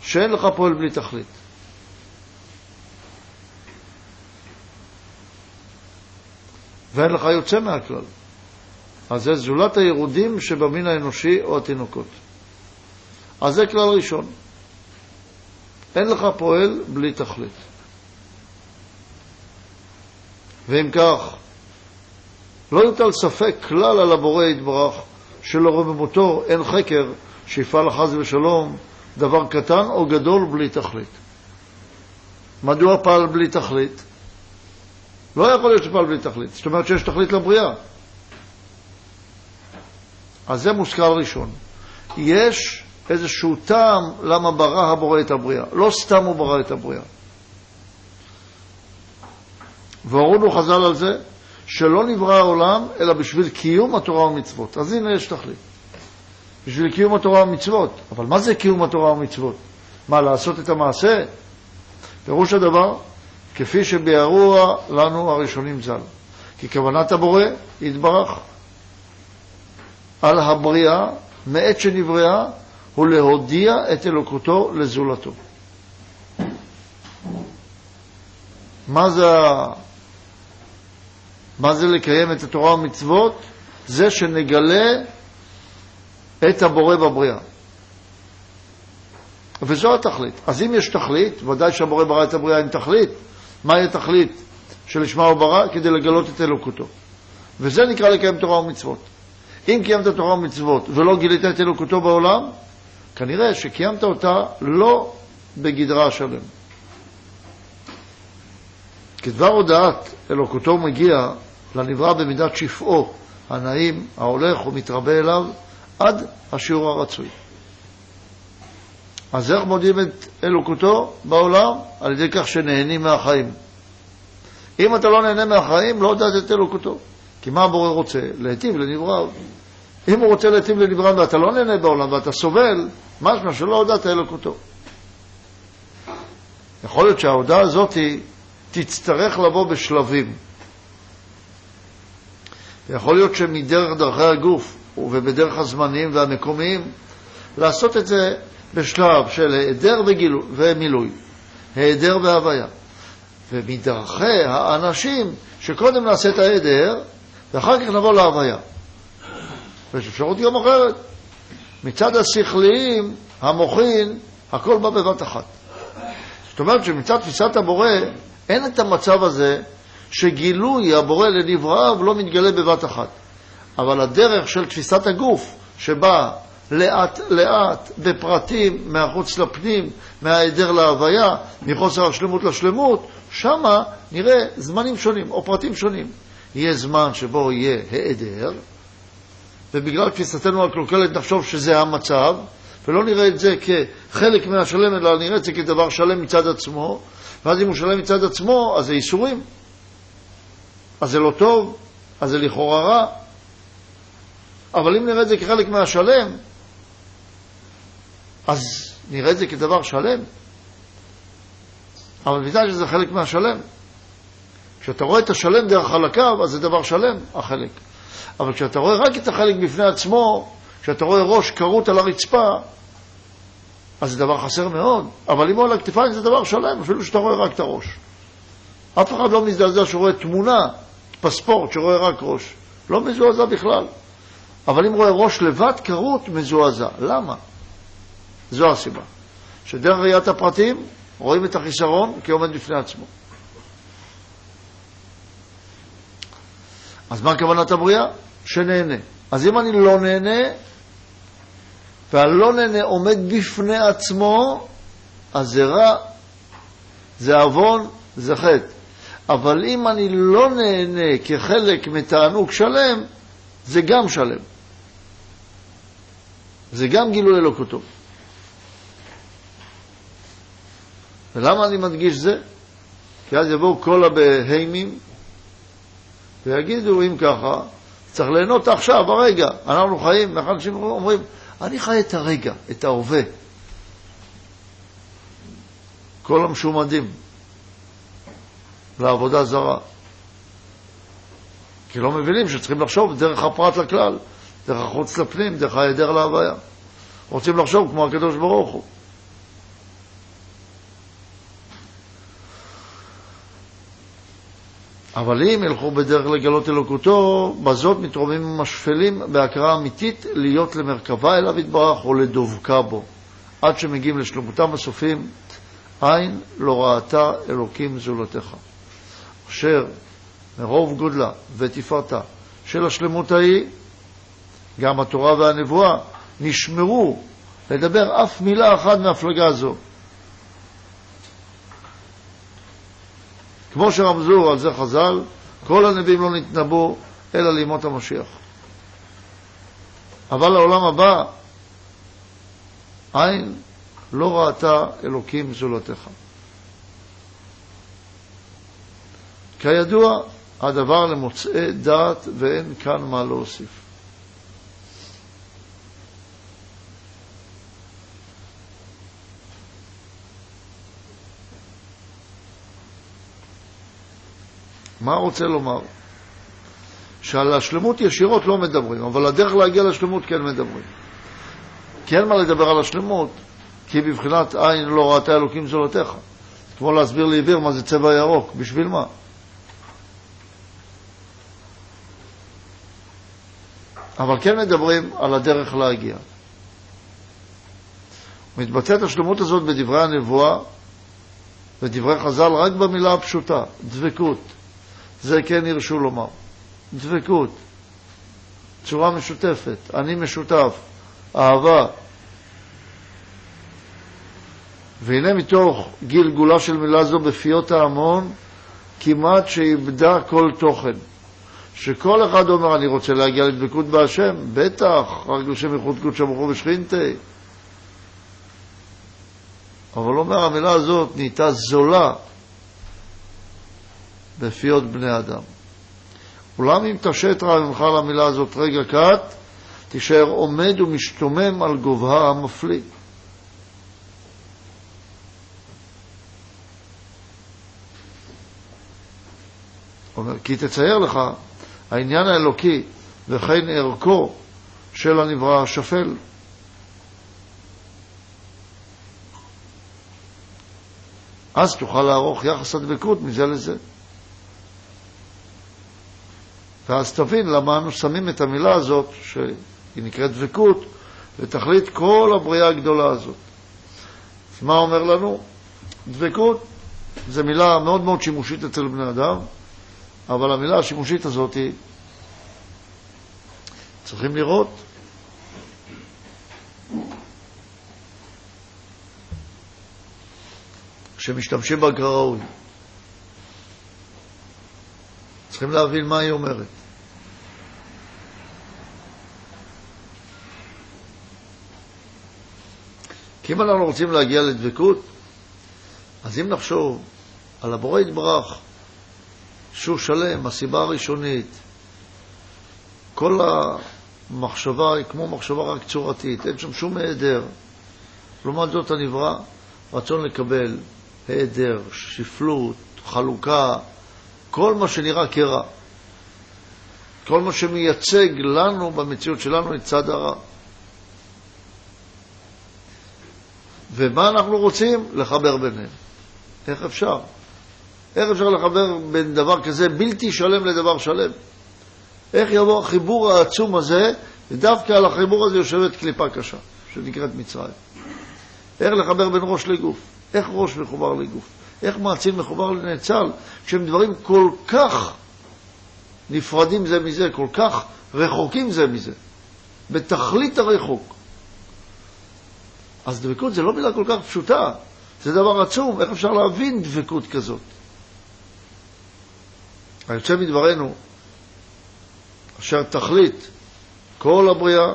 שאין לך פועל בלי תכלית. ואין לך יוצא מהכלל. אז זה זולת הירודים שבמין האנושי או התינוקות. אז זה כלל ראשון. אין לך פועל בלי תכלית. ואם כך, לא יוטל ספק כלל על הבורא יתברך שלרוממותו אין חקר שיפעל חס ושלום דבר קטן או גדול בלי תכלית. מדוע פעל בלי תכלית? לא יכול להיות שפעל בלי תכלית. זאת אומרת שיש תכלית לבריאה. אז זה מושכל ראשון. יש איזשהו טעם למה ברא הבורא את הבריאה. לא סתם הוא ברא את הבריאה. והורונו חז"ל על זה שלא נברא העולם אלא בשביל קיום התורה ומצוות. אז הנה יש תכלית. בשביל קיום התורה ומצוות. אבל מה זה קיום התורה ומצוות? מה, לעשות את המעשה? פירוש הדבר, כפי שביארו לנו הראשונים ז"ל. כי כוונת הבורא יתברך על הבריאה מעת שנבראה הוא להודיע את אלוקותו לזולתו. מה זה, מה זה לקיים את התורה ומצוות? זה שנגלה את הבורא בבריאה. וזו התכלית. אז אם יש תכלית, ודאי שהבורא ברא את הבריאה עם תכלית. מהי התכלית שלשמה הוא ברא? כדי לגלות את אלוקותו. וזה נקרא לקיים תורה ומצוות. אם קיימת תורה ומצוות ולא גילית את אלוקותו בעולם, כנראה שקיימת אותה לא בגדרה השלם. כדבר הודעת אלוקותו מגיע לנברא במידת שפעו, הנעים, ההולך ומתרבה אליו, עד השיעור הרצוי. אז איך מודיעים את אלוקותו בעולם? על ידי כך שנהנים מהחיים. אם אתה לא נהנה מהחיים, לא הודעת את אלוקותו. כי מה הבורא רוצה? להיטיב לנבראיו. אם הוא רוצה להיטיב לנבראיו ואתה לא נהנה בעולם ואתה סובל, משמע שלא הודעת אלוקותו. יכול להיות שההודעה הזאת תצטרך לבוא בשלבים. יכול להיות שמדרך דרכי הגוף ובדרך הזמנים והמקומיים, לעשות את זה בשלב של היעדר ומילוי, היעדר והוויה. ומדרכי האנשים, שקודם נעשה את ההיעדר, ואחר כך נבוא להוויה. ויש אפשרות גם אחרת. מצד השכליים, המוחין, הכל בא בבת אחת. זאת אומרת שמצד תפיסת הבורא, אין את המצב הזה שגילוי הבורא לנבראיו לא מתגלה בבת אחת. אבל הדרך של תפיסת הגוף, שבה לאט לאט, בפרטים, מהחוץ לפנים, מההיעדר להוויה, מחוסר השלמות לשלמות, שמה נראה זמנים שונים או פרטים שונים. יהיה זמן שבו יהיה היעדר, ובגלל תפיסתנו הקלוקלת נחשוב שזה המצב, ולא נראה את זה כחלק מהשלם, אלא נראה את זה כדבר שלם מצד עצמו, ואז אם הוא שלם מצד עצמו, אז זה ייסורים. אז זה לא טוב, אז זה לכאורה רע, אבל אם נראה את זה כחלק מהשלם, אז נראה את זה כדבר שלם. אבל בתנאי שזה חלק מהשלם. כשאתה רואה את השלם דרך חלקיו, אז זה דבר שלם, החלק. אבל כשאתה רואה רק את החלק בפני עצמו, כשאתה רואה ראש כרות על הרצפה, אז זה דבר חסר מאוד. אבל אם הוא על הכתפיים זה דבר שלם, אפילו שאתה רואה רק את הראש. אף אחד לא מזדעזע שרואה תמונה, פספורט, שרואה רק ראש. לא מזועזע בכלל. אבל אם רואה ראש לבד כרות, מזועזע. למה? זו הסיבה. שדרך ראיית הפרטים רואים את החיסרון כעומד בפני עצמו. אז מה כוונת הבריאה? שנהנה. אז אם אני לא נהנה, והלא נהנה עומד בפני עצמו, אז זה רע, זה עוון, זה חטא. אבל אם אני לא נהנה כחלק מתענוג שלם, זה גם שלם. זה גם גילוי אלוקותו. ולמה אני מדגיש זה? כי אז יבואו כל הבהימים ויגידו, אם ככה, צריך ליהנות עכשיו, הרגע. אנחנו חיים, אנשים אומרים, אני חי את הרגע, את ההווה. כל המשומדים לעבודה זרה. כי לא מבינים שצריכים לחשוב דרך הפרט לכלל, דרך החוץ לפנים, דרך ההיעדר להוויה. רוצים לחשוב כמו הקדוש ברוך הוא. אבל אם ילכו בדרך לגלות אלוקותו, בזאת מתרוממים השפלים בהכרה אמיתית להיות למרכבה אליו יתברך או לדבקה בו, עד שמגיעים לשלמותם הסופים, עין לא ראתה אלוקים זולתך. אשר מרוב גודלה ותפארתה של השלמות ההיא, גם התורה והנבואה נשמרו לדבר אף מילה אחת מהפלגה זו. כמו שרמזו על זה חז"ל, כל הנביאים לא נתנבאו אלא לימות המשיח. אבל לעולם הבא, עין לא ראתה אלוקים זולתך. כידוע, הדבר למוצאי דעת ואין כאן מה להוסיף. מה רוצה לומר? שעל השלמות ישירות לא מדברים, אבל הדרך להגיע לשלמות כן מדברים. כי אין מה לדבר על השלמות, כי בבחינת עין לא ראתה אלוקים זולתך. כמו להסביר לעיוור מה זה צבע ירוק, בשביל מה? אבל כן מדברים על הדרך להגיע. מתבטאת השלמות הזאת בדברי הנבואה ודברי חז"ל רק במילה הפשוטה, דבקות. זה כן הרשו לומר. דבקות, צורה משותפת, אני משותף, אהבה. והנה מתוך גלגולה של מילה זו בפיות ההמון, כמעט שאיבדה כל תוכן. שכל אחד אומר, אני רוצה להגיע לדבקות בהשם, בטח, רק לשם איכות קודשא ברוך הוא ושכינתי. אבל אומר, המילה הזאת נהייתה זולה בפיות בני אדם. אולם אם תשת רע ממך למילה הזאת רגע קט, תישאר עומד ומשתומם על גובהה המפליא. אומר, כי תצייר לך העניין האלוקי וכן ערכו של הנברא השפל. אז תוכל לערוך יחס הדבקות מזה לזה. ואז תבין למה אנו שמים את המילה הזאת, שהיא נקראת דבקות, ותכלית כל הבריאה הגדולה הזאת. מה אומר לנו? דבקות זו מילה מאוד מאוד שימושית אצל בני אדם, אבל המילה השימושית הזאת היא, צריכים לראות שמשתמשים בה כראוי. צריכים להבין מה היא אומרת. כי אם אנחנו רוצים להגיע לדבקות, אז אם נחשוב על הבורא יתברך, שהוא שלם, הסיבה הראשונית, כל המחשבה היא כמו מחשבה רק צורתית, אין שם שום היעדר. לעומת זאת הנברא, רצון לקבל, היעדר, שפלות, חלוקה, כל מה שנראה כרע. כל מה שמייצג לנו במציאות שלנו את צד הרע. ומה אנחנו רוצים? לחבר ביניהם. איך אפשר? איך אפשר לחבר בין דבר כזה בלתי שלם לדבר שלם? איך יבוא החיבור העצום הזה, ודווקא על החיבור הזה יושבת קליפה קשה, שנקראת מצרים. איך לחבר בין ראש לגוף? איך ראש מחובר לגוף? איך מעציל מחובר לנאצל, כשהם דברים כל כך נפרדים זה מזה, כל כך רחוקים זה מזה, בתכלית הרחוק. אז דבקות זה לא מילה כל כך פשוטה, זה דבר עצום, איך אפשר להבין דבקות כזאת? היוצא מדברנו, אשר תכלית כל הבריאה,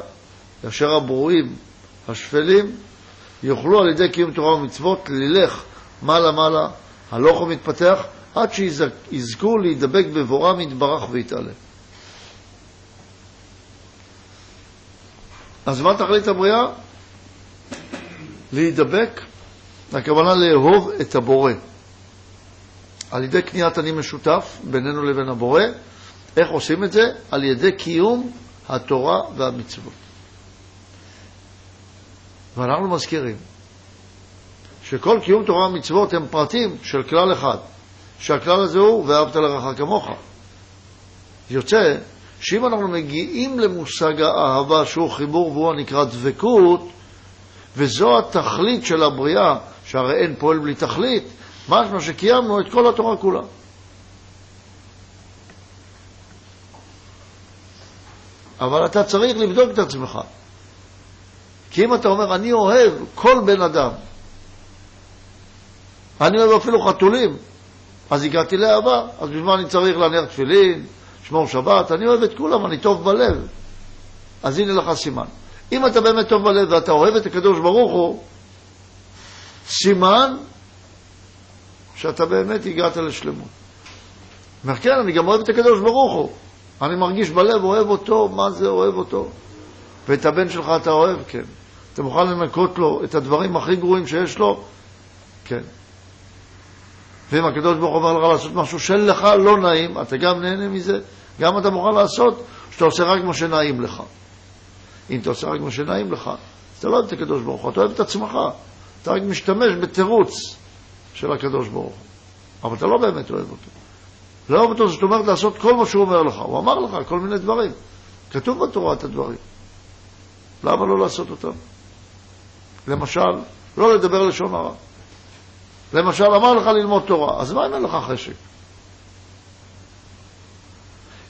אשר הברואים השפלים, יוכלו על ידי קיום תורה ומצוות ללך מעלה-מעלה, הלוך ומתפתח, עד שיזכו להידבק בבורם יתברך ויתעלה. אז מה תכלית הבריאה? להידבק, הכוונה לאהוב את הבורא. על ידי קניית אני משותף בינינו לבין הבורא. איך עושים את זה? על ידי קיום התורה והמצוות. ואנחנו מזכירים שכל קיום תורה ומצוות הם פרטים של כלל אחד, שהכלל הזה הוא ואהבת לרעך כמוך. יוצא שאם אנחנו מגיעים למושג האהבה שהוא חיבור והוא הנקרא דבקות, וזו התכלית של הבריאה, שהרי אין פועל בלי תכלית, משמע שקיימנו את כל התורה כולה. אבל אתה צריך לבדוק את עצמך. כי אם אתה אומר, אני אוהב כל בן אדם, אני אוהב אפילו חתולים, אז הגעתי לאהבה, אז בשביל מה אני צריך להניח תפילין, לשמור שבת? אני אוהב את כולם, אני טוב בלב. אז הנה לך סימן. אם אתה באמת טוב בלב ואתה אוהב את הקדוש ברוך הוא, סימן שאתה באמת הגעת לשלמות. אומר, כן, אני גם אוהב את הקדוש ברוך הוא. אני מרגיש בלב, אוהב אותו, מה זה אוהב אותו? ואת הבן שלך אתה אוהב? כן. אתה מוכן לנקות לו את הדברים הכי גרועים שיש לו? כן. ואם הקדוש ברוך הוא אומר לך לעשות משהו שלך לא נעים, אתה גם נהנה מזה, גם אתה מוכן לעשות, שאתה עושה רק מה שנעים לך. אם אתה עושה רק מה שנעים לך, אתה לא אוהב את הקדוש ברוך הוא, אתה אוהב את עצמך. אתה רק משתמש בתירוץ של הקדוש ברוך הוא. אבל אתה לא באמת אוהב אותו. לא אוהב אותו זאת אומרת לעשות כל מה שהוא אומר לך. הוא אמר לך כל מיני דברים. כתוב בתורה את הדברים. למה לא לעשות אותם? למשל, לא לדבר לשון הרע. למשל, אמר לך ללמוד תורה, אז מה אם אין לך חשק?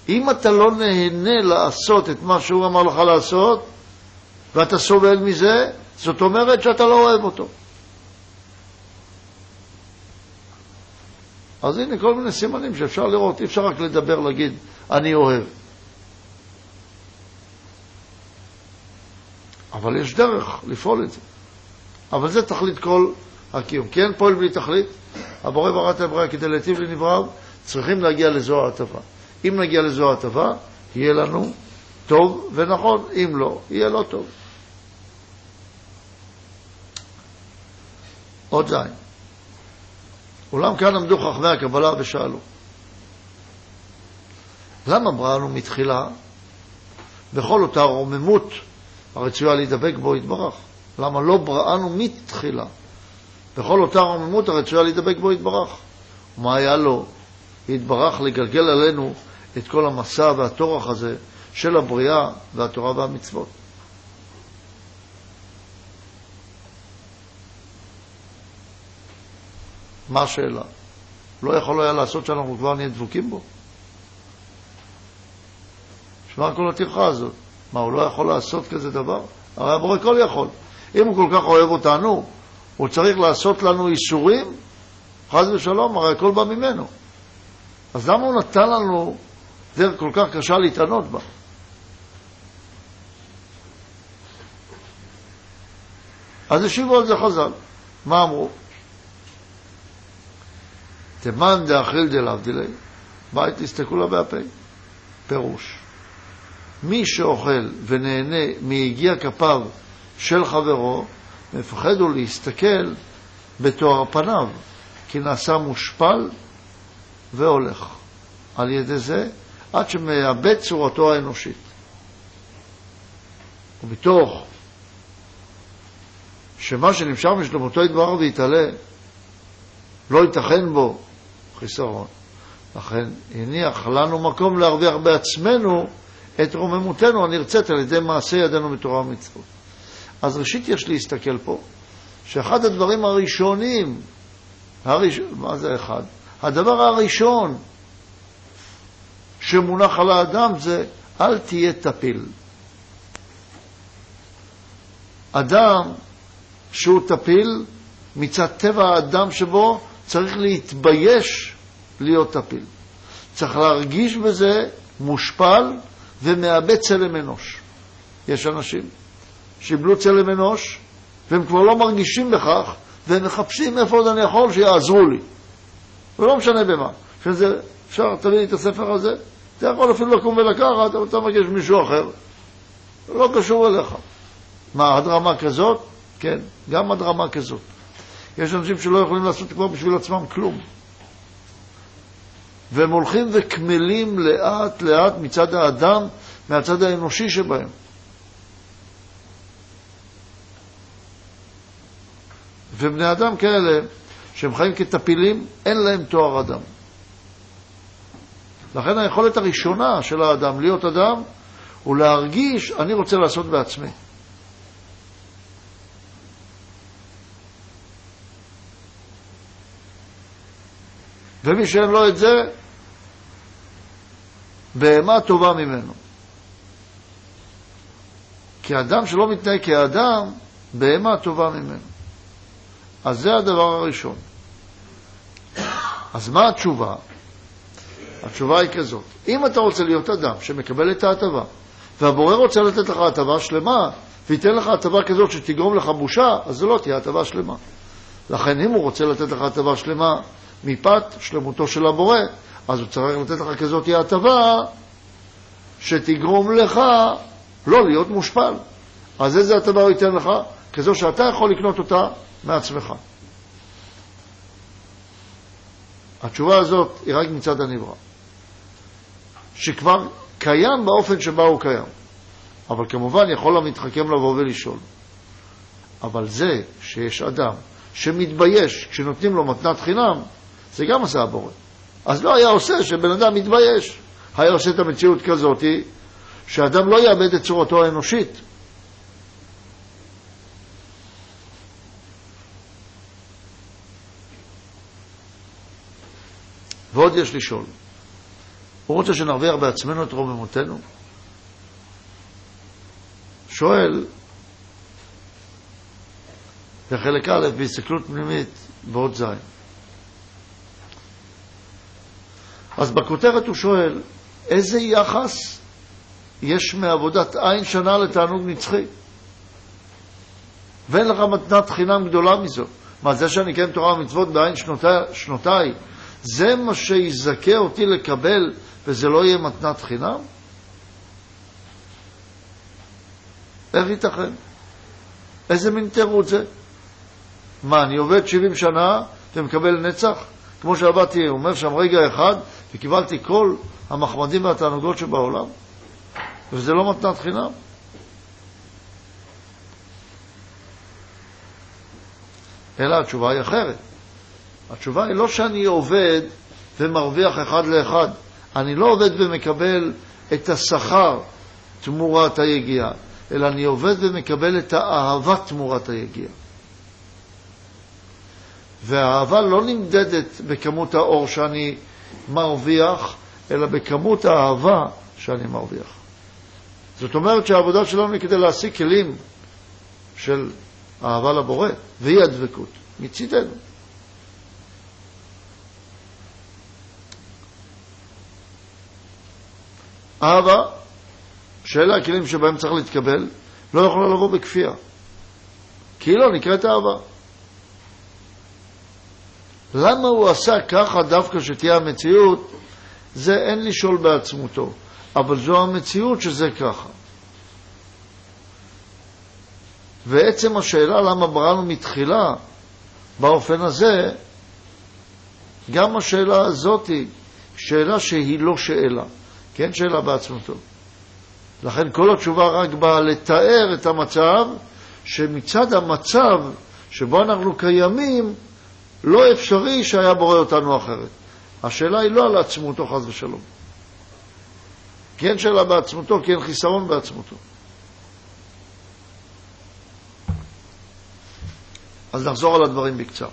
אם אתה לא נהנה לעשות את מה שהוא אמר לך לעשות, ואתה סובל מזה, זאת אומרת שאתה לא אוהב אותו. אז הנה כל מיני סימנים שאפשר לראות, אי אפשר רק לדבר, להגיד, אני אוהב. אבל יש דרך לפעול את זה. אבל זה תכלית כל הקיום. כי אין פועל בלי תכלית. הבורא ברא את הבריאה כדי להיטיב לנבראיו, צריכים להגיע לזו ההטבה. אם נגיע לזו ההטבה, יהיה לנו טוב ונכון, אם לא, יהיה לא טוב. עוד זין. אולם כאן עמדו חכמי הקבלה ושאלו, למה בראנו מתחילה בכל אותה רוממות הרצויה להידבק בו יתברך? למה לא בראנו מתחילה בכל אותה רוממות הרצויה להידבק בו יתברך? מה היה לו יתברך לגלגל עלינו את כל המסע והטורח הזה של הבריאה והתורה והמצוות? מה השאלה? לא יכול היה לעשות שאנחנו כבר נהיה דבוקים בו? שמע כל הטרחה הזאת. מה, הוא לא יכול לעשות כזה דבר? הרי הבורא כל יכול. אם הוא כל כך אוהב אותנו, הוא צריך לעשות לנו איסורים? חס ושלום, הרי הכל בא ממנו. אז למה הוא נתן לנו דרך כל כך קשה להתענות בה? אז השיבו על זה חז"ל. מה אמרו? תימן דאכיל דלהבדילי, בית תסתכלו לה בהפה. פירוש. מי שאוכל ונהנה מיגיע כפיו של חברו, מפחד הוא להסתכל בתואר פניו, כי נעשה מושפל והולך. על ידי זה, עד שמאבד צורתו האנושית. ומתוך שמה שנמשך משלמותו יתברך ויתעלה, לא ייתכן בו חיסרון. לכן הניח לנו מקום להרוויח בעצמנו את רוממותנו הנרצית על ידי מעשה ידינו בתורה ומצוות. אז ראשית יש להסתכל פה, שאחד הדברים הראשונים, הראש... מה זה אחד? הדבר הראשון שמונח על האדם זה אל תהיה טפיל. אדם שהוא טפיל, מצד טבע האדם שבו צריך להתבייש להיות טפיל. צריך להרגיש בזה מושפל ומאבד צלם אנוש. יש אנשים שאיבדו צלם אנוש והם כבר לא מרגישים בכך והם מחפשים איפה עוד אני יכול שיעזרו לי. ולא משנה במה. שזה, אפשר, תביא לי את הספר הזה, אתה יכול אפילו לקום ולקחת, אבל אתה מבקש מישהו אחר. לא קשור אליך. מה, עד רמה כזאת? כן, גם עד רמה כזאת. יש אנשים שלא יכולים לעשות כבר בשביל עצמם כלום. והם הולכים וקמלים לאט לאט מצד האדם, מהצד האנושי שבהם. ובני אדם כאלה, שהם חיים כטפילים, אין להם תואר אדם. לכן היכולת הראשונה של האדם להיות אדם הוא להרגיש, אני רוצה לעשות בעצמי. ומי שאין לו את זה, בהמה טובה ממנו. כי אדם שלא מתנהג כאדם, בהמה טובה ממנו. אז זה הדבר הראשון. אז מה התשובה? התשובה היא כזאת, אם אתה רוצה להיות אדם שמקבל את ההטבה, והבורא רוצה לתת לך הטבה שלמה, וייתן לך הטבה כזאת שתגרום לך בושה, אז זו לא תהיה הטבה שלמה. לכן אם הוא רוצה לתת לך הטבה שלמה מפאת שלמותו של הבורא, אז הוא צריך לתת לך כזאת הטבה שתגרום לך לא להיות מושפל. אז איזה הטבה הוא ייתן לך? כזו שאתה יכול לקנות אותה מעצמך. התשובה הזאת היא רק מצד הנברא, שכבר קיים באופן שבה הוא קיים. אבל כמובן יכול המתחכם לבוא ולשאול. אבל זה שיש אדם שמתבייש כשנותנים לו מתנת חינם, זה גם עשה הבורא. אז לא היה עושה שבן אדם מתבייש. היה עושה את המציאות כזאת, שאדם לא יאבד את צורתו האנושית. ועוד יש לשאול, הוא רוצה שנרוויח בעצמנו את רוממותנו? שואל, בחלק א', בהסתכלות פנימית, בעוד זין. אז בכותרת הוא שואל, איזה יחס יש מעבודת עין שנה לתענוג נצחי? ואין לך מתנת חינם גדולה מזו. מה, זה שאני אקיים תורה ומצוות בעין שנותיי, שנותיי, זה מה שיזכה אותי לקבל וזה לא יהיה מתנת חינם? איך ייתכן? איזה מין תירוץ זה? מה, אני עובד 70 שנה ומקבל נצח? כמו שעבדתי, הוא אומר שם רגע אחד, וקיבלתי כל המחמדים והתענוגות שבעולם, וזה לא מתנת חינם. אלא התשובה היא אחרת. התשובה היא לא שאני עובד ומרוויח אחד לאחד. אני לא עובד ומקבל את השכר תמורת היגיעה, אלא אני עובד ומקבל את האהבה תמורת היגיעה. והאהבה לא נמדדת בכמות האור שאני מרוויח, אלא בכמות האהבה שאני מרוויח. זאת אומרת שהעבודה שלנו היא כדי להשיג כלים של אהבה לבורא, והיא הדבקות, מצידנו. אהבה, שאלה הכלים שבהם צריך להתקבל, לא יכולה לבוא בכפייה. כי היא לא נקראת אהבה. למה הוא עשה ככה דווקא שתהיה המציאות, זה אין לשאול בעצמותו, אבל זו המציאות שזה ככה. ועצם השאלה למה בראנו מתחילה באופן הזה, גם השאלה הזאת היא שאלה שהיא לא שאלה, כן שאלה בעצמותו. לכן כל התשובה רק באה לתאר את המצב, שמצד המצב שבו אנחנו קיימים, לא אפשרי שהיה בורא אותנו אחרת. השאלה היא לא על עצמותו חס ושלום. כן שאלה בעצמותו, כן חיסרון בעצמותו. אז נחזור על הדברים בקצר.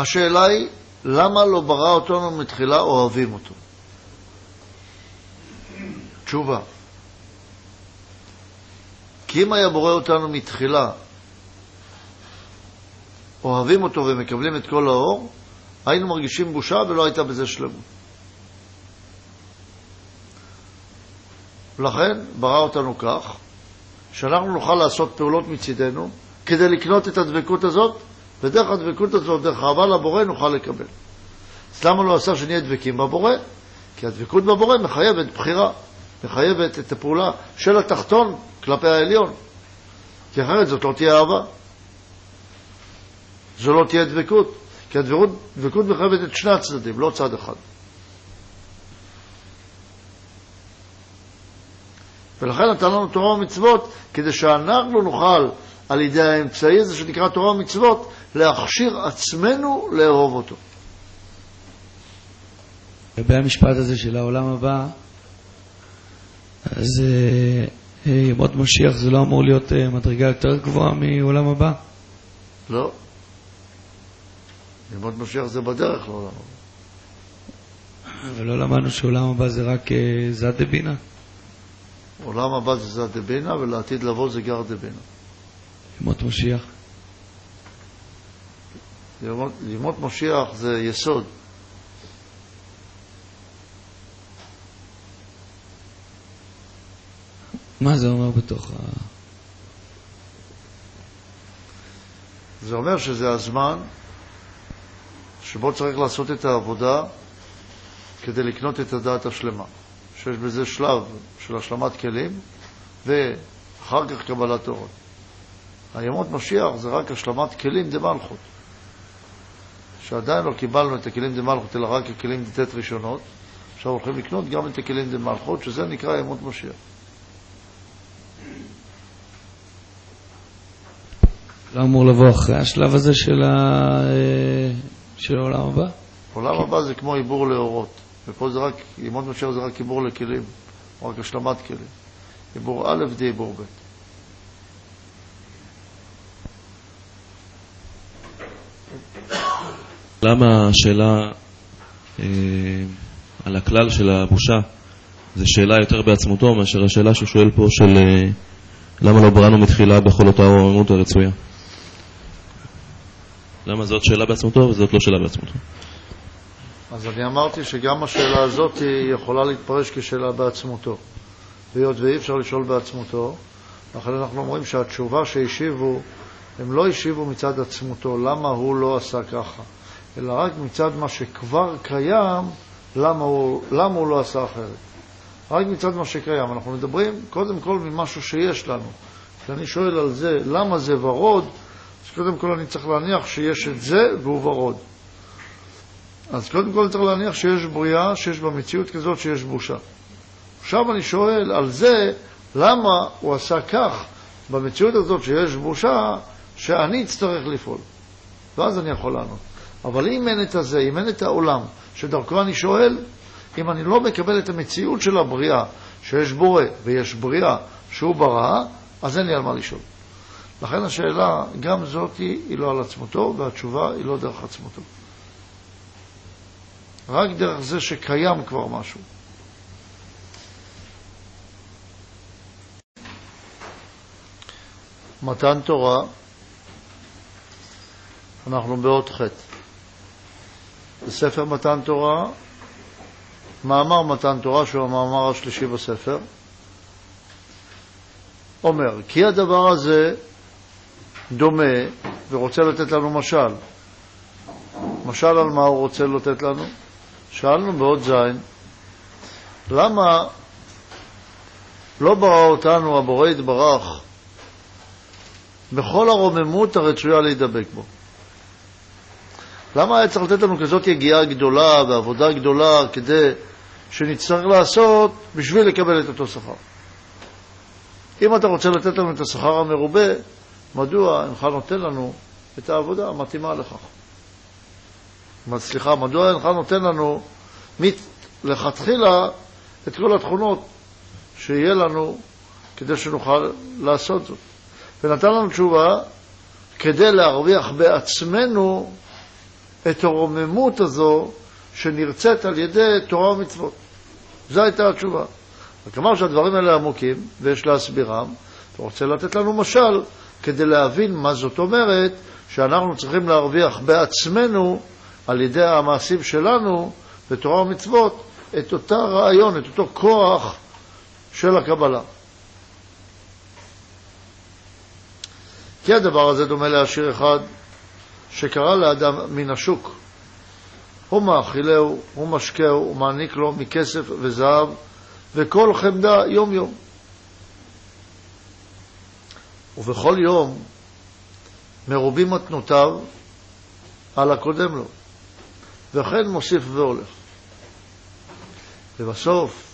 השאלה היא, למה לא ברא אותנו מתחילה אוהבים אותו? תשובה. כי אם היה בורא אותנו מתחילה, אוהבים אותו ומקבלים את כל האור, היינו מרגישים בושה ולא הייתה בזה שלמות. ולכן ברא אותנו כך, שאנחנו נוכל לעשות פעולות מצידנו כדי לקנות את הדבקות הזאת, ודרך הדבקות הזאת, דרך אהבה לבורא, נוכל לקבל. אז למה לא עשה שנהיה דבקים בבורא? כי הדבקות בבורא מחייבת בחירה, מחייבת את הפעולה של התחתון כלפי העליון, כי אחרת זאת לא תהיה אהבה. זו לא תהיה דבקות, כי הדבקות מחייבת את שני הצדדים, לא צד אחד. ולכן נתן לנו תורה ומצוות, כדי שאנחנו נוכל, על ידי האמצעי הזה שנקרא תורה ומצוות, להכשיר עצמנו לאהוב אותו. לגבי המשפט הזה של העולם הבא, אז אה, אה, ימות משיח זה לא אמור להיות אה, מדרגה יותר גבוהה מעולם הבא? לא. ימות משיח זה בדרך לעולם הבא. ולא למדנו שעולם הבא זה רק זד דבינה? עולם הבא זה זד דבינה, ולעתיד לבוא זה גר דבינה. ימות משיח? ימות, ימות משיח זה יסוד. מה זה אומר בתוך ה... זה אומר שזה הזמן שבו צריך לעשות את העבודה כדי לקנות את הדעת השלמה. שיש בזה שלב של השלמת כלים, ואחר כך קבלת אורות. הימות משיח זה רק השלמת כלים דמלכות. שעדיין לא קיבלנו את הכלים דמלכות, אלא רק הכלים דתת ראשונות. עכשיו הולכים לקנות גם את הכלים דמלכות, שזה נקרא ימות משיח. לא אמור לבוא אחרי השלב הזה של, ה... אה, של העולם הבא? העולם הבא זה כמו עיבור לאורות. ופה זה רק, ימות משיח זה רק עיבור לכלים, או רק השלמת כלים. עיבור א' די עיבור ב'. למה השאלה אה, על הכלל של הבושה זה שאלה יותר בעצמותו מאשר השאלה שהוא שואל פה של אה, למה לא בראנו מתחילה בכל אותה הרוממות הרצויה? למה זאת שאלה בעצמותו וזאת לא שאלה בעצמותו? אז אני אמרתי שגם השאלה הזאת יכולה להתפרש כשאלה בעצמותו. והיות ואי אפשר לשאול בעצמותו, לכן אנחנו אומרים שהתשובה שהשיבו, הם לא השיבו מצד עצמותו, למה הוא לא עשה ככה, אלא רק מצד מה שכבר קיים, למה הוא, למה הוא לא עשה אחרת. רק מצד מה שקיים. אנחנו מדברים קודם כל ממשהו שיש לנו. כשאני שואל על זה, למה זה ורוד, אז קודם כל אני צריך להניח שיש את זה והוא ורוד. אז קודם כל צריך להניח שיש בריאה, שיש בה מציאות כזאת שיש בושה. עכשיו אני שואל על זה, למה הוא עשה כך במציאות הזאת שיש בושה, שאני אצטרך לפעול. ואז אני יכול לענות. אבל אם אין את הזה, אם אין את העולם, שדרכו אני שואל, אם אני לא מקבל את המציאות של הבריאה, שיש בורא ויש בריאה שהוא ברא, אז אין לי על מה לשאול. לכן השאלה, גם זאת היא לא על עצמותו, והתשובה היא לא דרך עצמותו. רק דרך זה שקיים כבר משהו. מתן תורה, אנחנו באות ח'. בספר מתן תורה, מאמר מתן תורה, שהוא המאמר השלישי בספר, אומר, כי הדבר הזה דומה ורוצה לתת לנו משל. משל על מה הוא רוצה לתת לנו? שאלנו בעוד זין, למה לא ברא אותנו הבורא יתברך בכל הרוממות הרצויה להידבק בו. למה היה צריך לתת לנו כזאת יגיעה גדולה ועבודה גדולה כדי שנצטרך לעשות בשביל לקבל את אותו שכר? אם אתה רוצה לתת לנו את השכר המרובה, מדוע אינך נותן לנו את העבודה המתאימה לכך? סליחה, מדוע אינך נותן לנו מלכתחילה את כל התכונות שיהיה לנו כדי שנוכל לעשות זאת? ונתן לנו תשובה כדי להרוויח בעצמנו את הרוממות הזו שנרצית על ידי תורה ומצוות. זו הייתה התשובה. אמר שהדברים האלה עמוקים, ויש להסבירם, ורוצה לתת לנו משל כדי להבין מה זאת אומרת שאנחנו צריכים להרוויח בעצמנו, על ידי המעשים שלנו, בתורה ומצוות, את אותה רעיון, את אותו כוח של הקבלה. כי הדבר הזה דומה לעשיר אחד שקרא לאדם מן השוק. הוא מאכילהו, הוא משקהו, הוא מעניק לו מכסף וזהב וכל חמדה יום-יום. ובכל יום מרובים מתנותיו על הקודם לו, וכן מוסיף והולך. ובסוף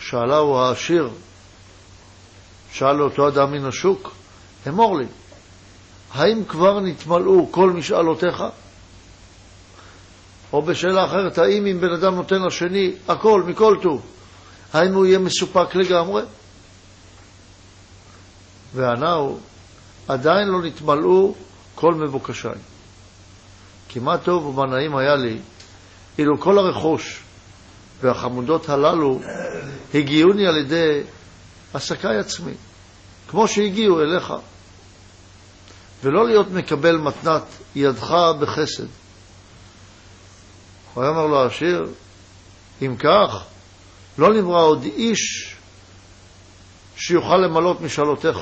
שאלה העשיר, שאל אותו אדם מן השוק, אמור לי, האם כבר נתמלאו כל משאלותיך? או בשאלה אחרת, האם אם בן אדם נותן לשני הכל, מכל טוב, האם הוא יהיה מסופק לגמרי? הוא, עדיין לא נתמלאו כל מבוקשי. כי מה טוב ומה נעים היה לי, אילו כל הרכוש והחמודות הללו הגיעוני על ידי עסקי עצמי, כמו שהגיעו אליך. ולא להיות מקבל מתנת ידך בחסד. הוא היה אומר לו העשיר, אם כך, לא נברא עוד איש שיוכל למלות משאלותיך.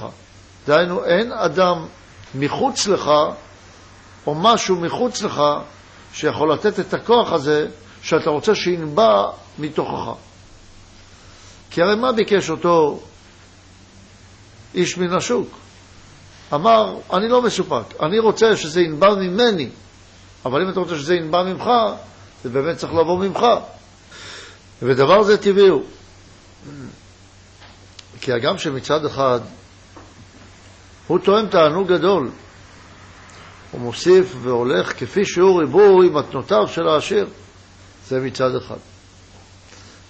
דהיינו, אין אדם מחוץ לך, או משהו מחוץ לך, שיכול לתת את הכוח הזה שאתה רוצה שינבע מתוכך. כי הרי מה ביקש אותו איש מן השוק? אמר, אני לא מסופק, אני רוצה שזה ינבע ממני, אבל אם אתה רוצה שזה ינבע ממך, זה באמת צריך לבוא ממך. ודבר זה טבעי הוא. כי הגם שמצד אחד הוא טועם תענוג גדול, הוא מוסיף והולך כפי שהוא ריבוי מתנותיו של העשיר, זה מצד אחד.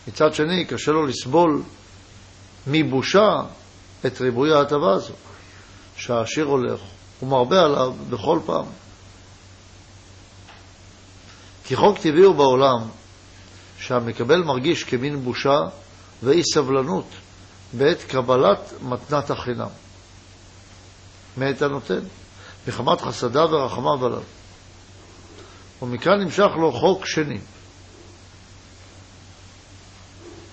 מצד שני, קשה לו לסבול מבושה את ריבוי ההטבה הזו. שהעשיר הולך, הוא מרבה עליו בכל פעם. כי חוק טבעי הוא בעולם שהמקבל מרגיש כמין בושה ואי סבלנות בעת קבלת מתנת החינם. מאת הנותן? מחמת חסדיו ורחמיו עליו. ומכאן נמשך לו חוק שני.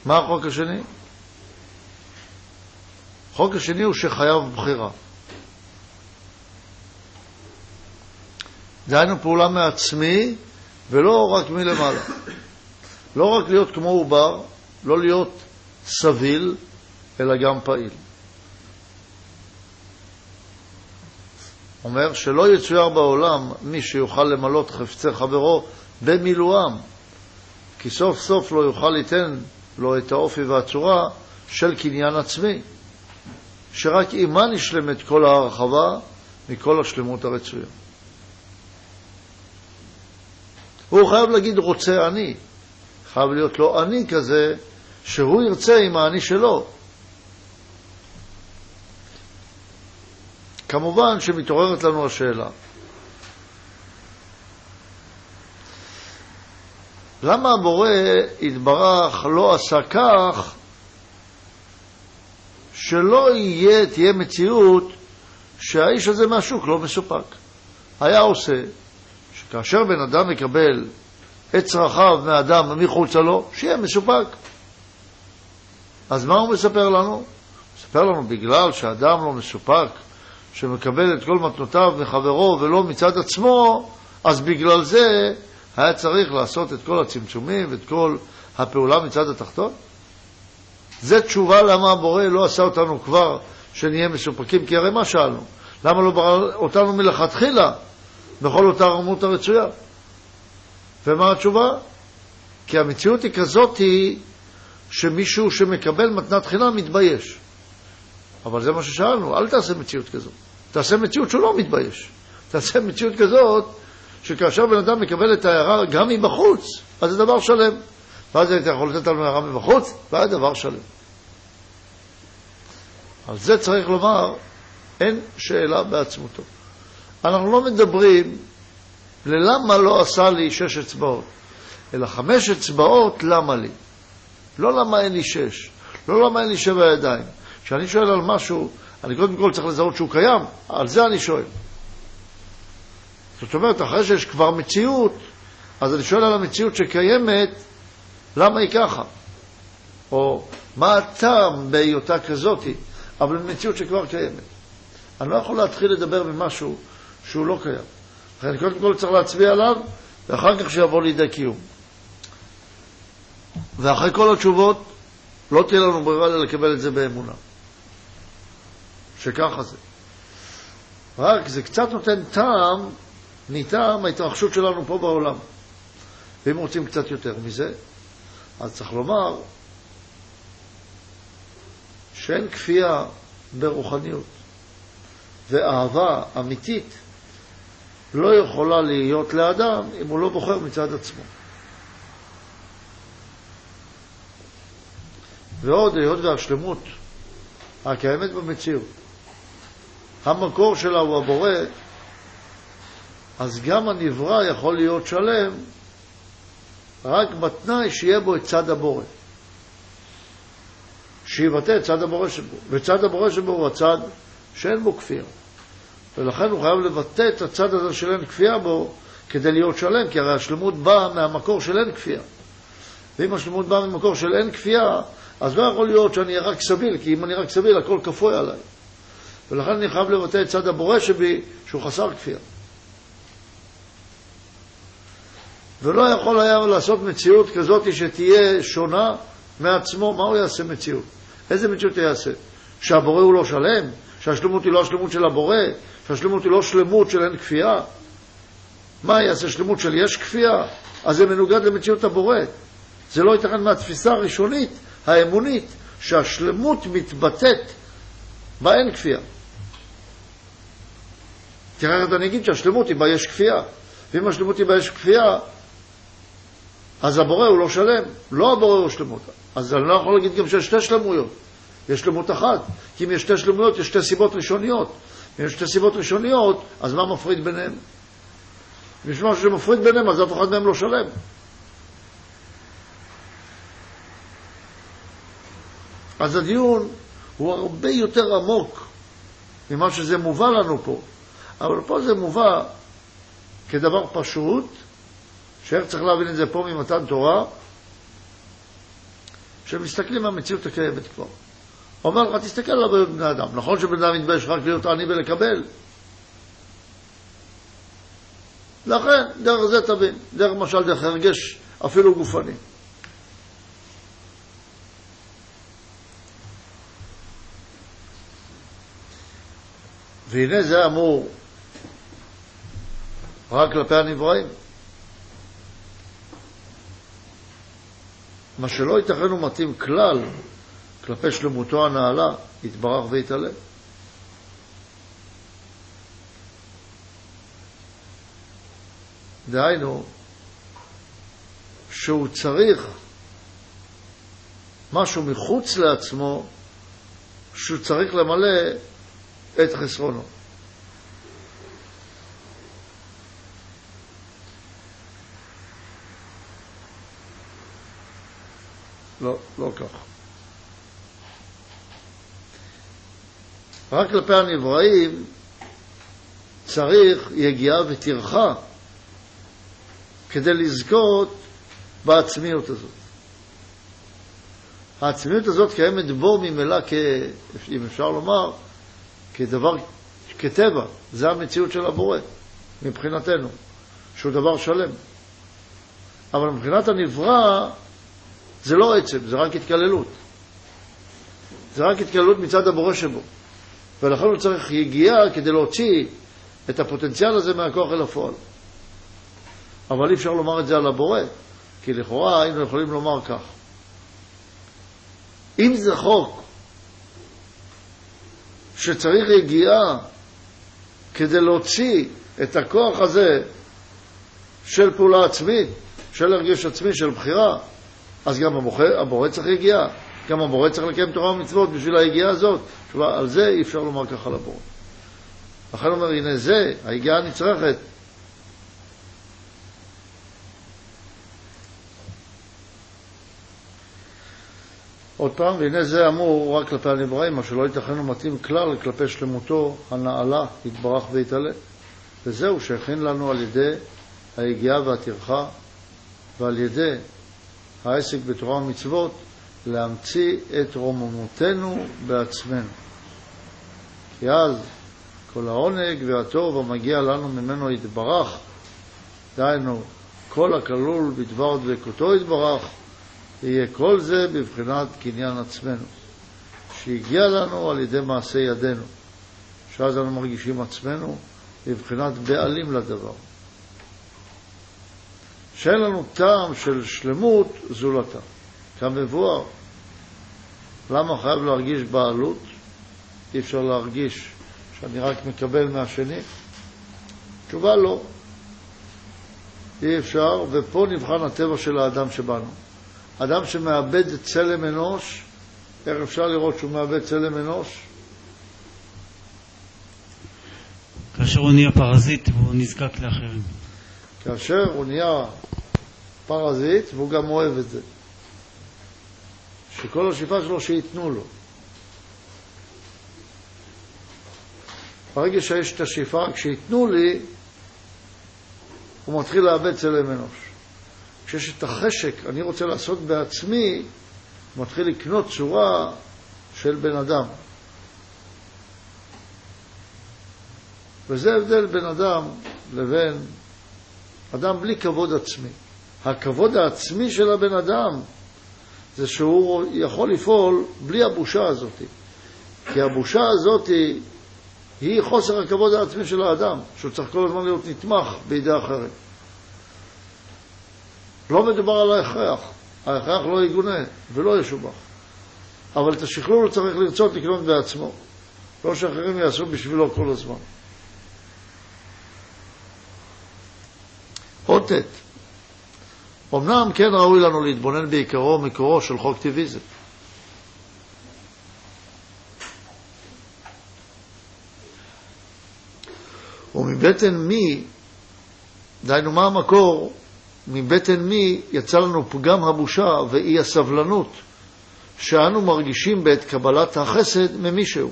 מה החוק השני? החוק השני הוא שחייב בחירה. דהיינו פעולה מעצמי ולא רק מלמעלה. לא רק להיות כמו עובר, לא להיות סביל, אלא גם פעיל. אומר שלא יצויר בעולם מי שיוכל למלות חפצי חברו במילואם, כי סוף סוף לא יוכל ליתן לו את האופי והצורה של קניין עצמי, שרק עימה נשלמת כל ההרחבה מכל השלמות הרצויה. הוא חייב להגיד רוצה אני. חייב להיות לו אני כזה, שהוא ירצה עם האני שלו. כמובן שמתעוררת לנו השאלה, למה הבורא יתברך לא עשה כך שלא יהיה, תהיה מציאות שהאיש הזה מהשוק לא מסופק? היה עושה כאשר בן אדם מקבל את צרכיו מאדם מחוצה לו, שיהיה מסופק. אז מה הוא מספר לנו? הוא מספר לנו בגלל שאדם לא מסופק, שמקבל את כל מתנותיו מחברו ולא מצד עצמו, אז בגלל זה היה צריך לעשות את כל הצמצומים ואת כל הפעולה מצד התחתון? זה תשובה למה הבורא לא עשה אותנו כבר שנהיה מסופקים, כי הרי מה שאלנו? למה לא ברא אותנו מלכתחילה בכל אותה רמות הרצויה? ומה התשובה? כי המציאות היא כזאת היא שמישהו שמקבל מתנת חינם מתבייש. אבל זה מה ששאלנו, אל תעשה מציאות כזאת. תעשה מציאות שהוא לא מתבייש. תעשה מציאות כזאת שכאשר בן אדם מקבל את ההערה גם מבחוץ, אז זה דבר שלם. ואז היית יכול לתת לנו הערה מבחוץ, והיה דבר שלם. על זה צריך לומר, אין שאלה בעצמותו. אנחנו לא מדברים ללמה לא עשה לי שש אצבעות, אלא חמש אצבעות למה לי. לא למה אין לי שש, לא למה אין לי שבע ידיים. כשאני שואל על משהו, אני קודם כל צריך לזהות שהוא קיים, על זה אני שואל. זאת אומרת, אחרי שיש כבר מציאות, אז אני שואל על המציאות שקיימת, למה היא ככה? או מה הטעם בהיותה כזאתי, אבל מציאות שכבר קיימת. אני לא יכול להתחיל לדבר ממשהו שהוא לא קיים. לכן קודם כל צריך להצביע עליו, ואחר כך שיבוא לידי קיום. ואחרי כל התשובות, לא תהיה לנו ברירה אלא לקבל את זה באמונה. שככה זה. רק זה קצת נותן טעם מטעם ההתרחשות שלנו פה בעולם. ואם רוצים קצת יותר מזה, אז צריך לומר שאין כפייה ברוחניות, ואהבה אמיתית לא יכולה להיות לאדם אם הוא לא בוחר מצד עצמו. ועוד, היות והשלמות הקיימת במציאות, המקור שלה הוא הבורא, אז גם הנברא יכול להיות שלם רק בתנאי שיהיה בו את צד הבורא. שיבטא את צד הבורא שבו. וצד הבורא שבו הוא הצד שאין בו כפייה. ולכן הוא חייב לבטא את הצד הזה של אין כפייה בו כדי להיות שלם, כי הרי השלמות באה מהמקור של אין כפייה. ואם השלמות באה ממקור של אין כפייה, אז לא יכול להיות שאני אהיה רק סביל, כי אם אני רק סביל, הכל כפוי עליי. ולכן אני חייב לבטא את צד הבורא שבי, שהוא חסר כפייה. ולא יכול היה לעשות מציאות כזאת שתהיה שונה מעצמו, מה הוא יעשה מציאות? איזה מציאות הוא יעשה? שהבורא הוא לא שלם? שהשלמות היא לא השלמות של הבורא? שהשלמות היא לא שלמות של אין כפייה? מה יעשה שלמות של יש כפייה? אז זה מנוגד למציאות הבורא. זה לא ייתכן מהתפיסה הראשונית, האמונית, שהשלמות מתבטאת באין כפייה. כי אחרת אני אגיד שהשלמות היא בה יש כפייה. ואם השלמות היא בה יש כפייה, אז הבורא הוא לא שלם, לא הבורא הוא שלמות. אז אני לא יכול להגיד גם שיש שתי שלמויות, יש שלמות אחת. כי אם יש שתי שלמויות, יש שתי סיבות ראשוניות. אם יש שתי סיבות ראשוניות, אז מה מפריד ביניהם? אם יש משהו שמפריד ביניהם, אז אף אחד מהם לא שלם. אז הדיון הוא הרבה יותר עמוק ממה שזה מובא לנו פה. אבל פה זה מובא כדבר פשוט, שאיך צריך להבין את זה פה ממתן תורה, שמסתכלים על המציאות הקיימת כבר. אומר לך, תסתכל על הבריאות בני אדם. נכון שבן אדם מתבייש רק להיות עני ולקבל? לכן, דרך זה תבין. דרך משל, דרך הרגש, אפילו גופני. והנה זה אמור רק כלפי הנבראים. מה שלא ייתכן ומתאים כלל כלפי שלמותו הנעלה, יתברך ויתעלה. דהיינו, שהוא צריך משהו מחוץ לעצמו, שהוא צריך למלא את חסרונו. לא, לא כך. רק כלפי הנבראים צריך יגיעה וטרחה כדי לזכות בעצמיות הזאת. העצמיות הזאת קיימת בו ממילא. אם אפשר לומר, כדבר, כטבע. זה המציאות של הבורא, מבחינתנו, שהוא דבר שלם. אבל מבחינת הנברא, זה לא עצם, זה רק התקללות. זה רק התקללות מצד הבורא שבו. ולכן הוא צריך יגיעה כדי להוציא את הפוטנציאל הזה מהכוח אל הפועל. אבל אי אפשר לומר את זה על הבורא, כי לכאורה היינו יכולים לומר כך. אם זה חוק שצריך יגיעה כדי להוציא את הכוח הזה של פעולה עצמית, של הרגש עצמי, של בחירה, אז גם המורה צריך יגיעה. גם המורה צריך לקיים תורה ומצוות בשביל היגיעה הזאת. תשובה, על זה אי אפשר לומר ככה לבורא. לכן אומר, הנה זה, היגיעה הנצרכת. עוד פעם, והנה זה אמור רק כלפי הנבראים, מה שלא ייתכן ומתאים כלל כלפי שלמותו הנעלה, יתברך ויתעלה. וזהו שהכין לנו על ידי היגיעה והטרחה ועל ידי העסק בתורה ומצוות להמציא את רוממותנו בעצמנו. כי אז כל העונג והטוב המגיע לנו ממנו יתברך, דהיינו כל הכלול בדבר דבקותו יתברך, יהיה כל זה בבחינת קניין עצמנו, שהגיע לנו על ידי מעשה ידינו, שאז אנו מרגישים עצמנו בבחינת בעלים לדבר. שאין לנו טעם של שלמות זולתה. כמבואר, למה חייב להרגיש בעלות? אי אפשר להרגיש שאני רק מקבל מהשני? תשובה לא. אי אפשר, ופה נבחן הטבע של האדם שבנו. אדם שמאבד צלם אנוש, איך אפשר לראות שהוא מאבד צלם אנוש? כאשר הוא נהיה פרזיט והוא נזקק לאחרים. כאשר הוא נהיה פרזיט והוא גם אוהב את זה. שכל השאיפה שלו שייתנו לו. ברגע שיש את השאיפה, כשייתנו לי, הוא מתחיל לאבד צלם אנוש. כשיש את החשק, אני רוצה לעשות בעצמי, הוא מתחיל לקנות צורה של בן אדם. וזה ההבדל בין אדם לבין אדם בלי כבוד עצמי. הכבוד העצמי של הבן אדם זה שהוא יכול לפעול בלי הבושה הזאת. כי הבושה הזאת היא חוסר הכבוד העצמי של האדם, שהוא צריך כל הזמן להיות נתמך בידי אחרים. לא מדובר על ההכרח, ההכרח לא יגונה ולא ישובח. אבל את השכלול הוא צריך לרצות לקנות בעצמו, לא שאחרים יעשו בשבילו כל הזמן. עוד ט' אמנם כן ראוי לנו להתבונן בעיקרו ומקורו של חוק טבעיזם. ומבטן מי, דהיינו מה המקור, מבטן מי יצא לנו פגם הבושה ואי הסבלנות שאנו מרגישים בעת קבלת החסד ממישהו.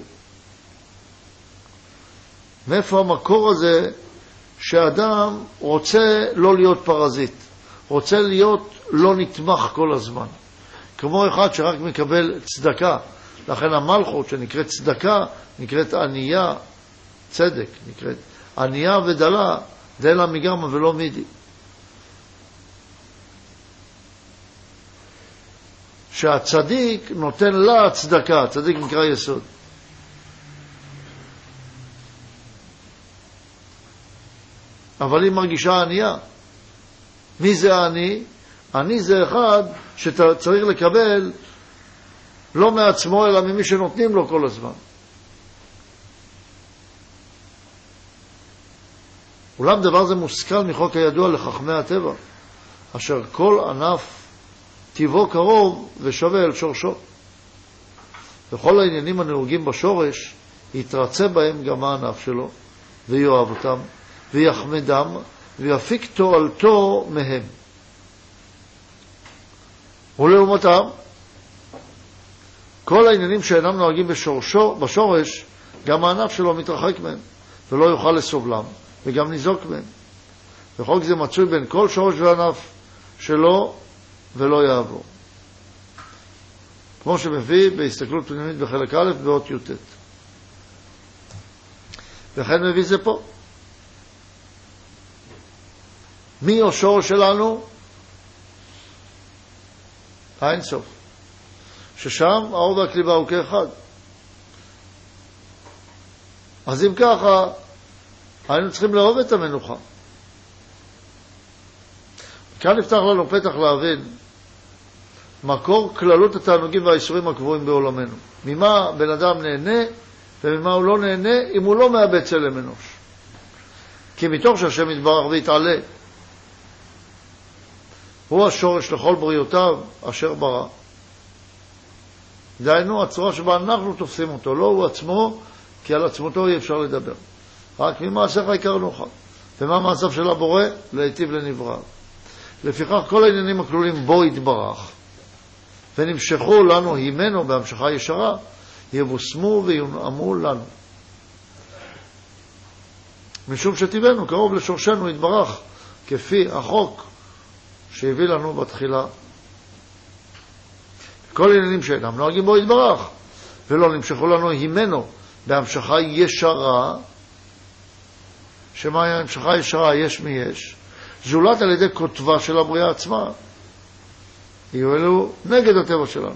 מאיפה המקור הזה שאדם רוצה לא להיות פרזיט? רוצה להיות לא נתמך כל הזמן. כמו אחד שרק מקבל צדקה. לכן המלכות שנקראת צדקה נקראת ענייה, צדק נקראת. ענייה ודלה, דלה מגרמה ולא מידי. שהצדיק נותן לה צדקה, הצדיק נקרא יסוד. אבל היא מרגישה ענייה. מי זה העני? עני זה אחד שצריך לקבל לא מעצמו, אלא ממי שנותנים לו כל הזמן. אולם דבר זה מושכל מחוק הידוע לחכמי הטבע, אשר כל ענף טיבו קרוב ושווה אל שורשו. וכל העניינים הנהוגים בשורש, יתרצה בהם גם הענף שלו, ויאהב אותם, ויחמדם, ויפיק תועלתו מהם. ולעומתם, כל העניינים שאינם נוהגים בשורשו, בשורש, גם הענף שלו מתרחק מהם, ולא יוכל לסובלם, וגם ניזוק מהם. וחוק זה מצוי בין כל שורש וענף שלו ולא יעבור. כמו שמביא בהסתכלות פנימית בחלק א' באות י"ט. וכן מביא זה פה. מי השורש שלנו? האינסוף. ששם האור והקליבה הוא כאחד. אז אם ככה, היינו צריכים לאהוב את המנוחה. כאן נפתח לנו פתח להבין מקור כללות התענוגים והאיסורים הקבועים בעולמנו. ממה בן אדם נהנה וממה הוא לא נהנה אם הוא לא מאבד צלם אנוש. כי מתוך שהשם יתברך ויתעלה, הוא השורש לכל בריאותיו אשר ברא. דהיינו, הצורה שבה אנחנו תופסים אותו, לא הוא עצמו, כי על עצמותו אי אפשר לדבר. רק ממעשיך הכרנוך. ומה מעשיו של הבורא? להיטיב לנברא. לפיכך כל העניינים הכלולים בו יתברך, ונמשכו לנו הימנו בהמשכה ישרה, יבושמו וינעמו לנו. משום שטבענו קרוב לשורשנו יתברך, כפי החוק שהביא לנו בתחילה. כל העניינים שאינם נוהגים בו יתברך, ולא נמשכו לנו הימנו בהמשכה ישרה, שמהי ההמשכה ישרה? יש מי יש, זולת על ידי כותבה של הבריאה עצמה. יהיו אלו נגד הטבע שלנו,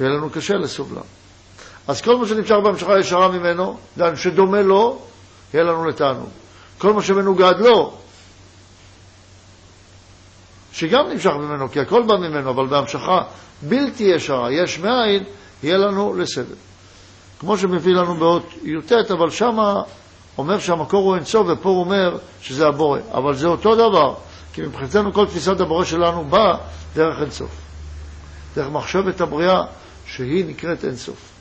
ויהיה לנו קשה לסובלם. אז כל מה שנמשך בהמשכה ישרה ממנו, דן שדומה לו, יהיה לנו לתענוג. כל מה שמנוגד לו, שגם נמשך ממנו, כי הכל בא ממנו, אבל בהמשכה בלתי ישרה, יש מאין, יהיה לנו לסבל. כמו שמביא לנו באות י"ט, אבל שמה אומר שהמקור הוא אינסוף, ופה הוא אומר שזה הבורא. אבל זה אותו דבר, כי מבחינתנו כל תפיסת הבורא שלנו באה דרך אינסוף. דרך מחשבת הבריאה, שהיא נקראת אינסוף.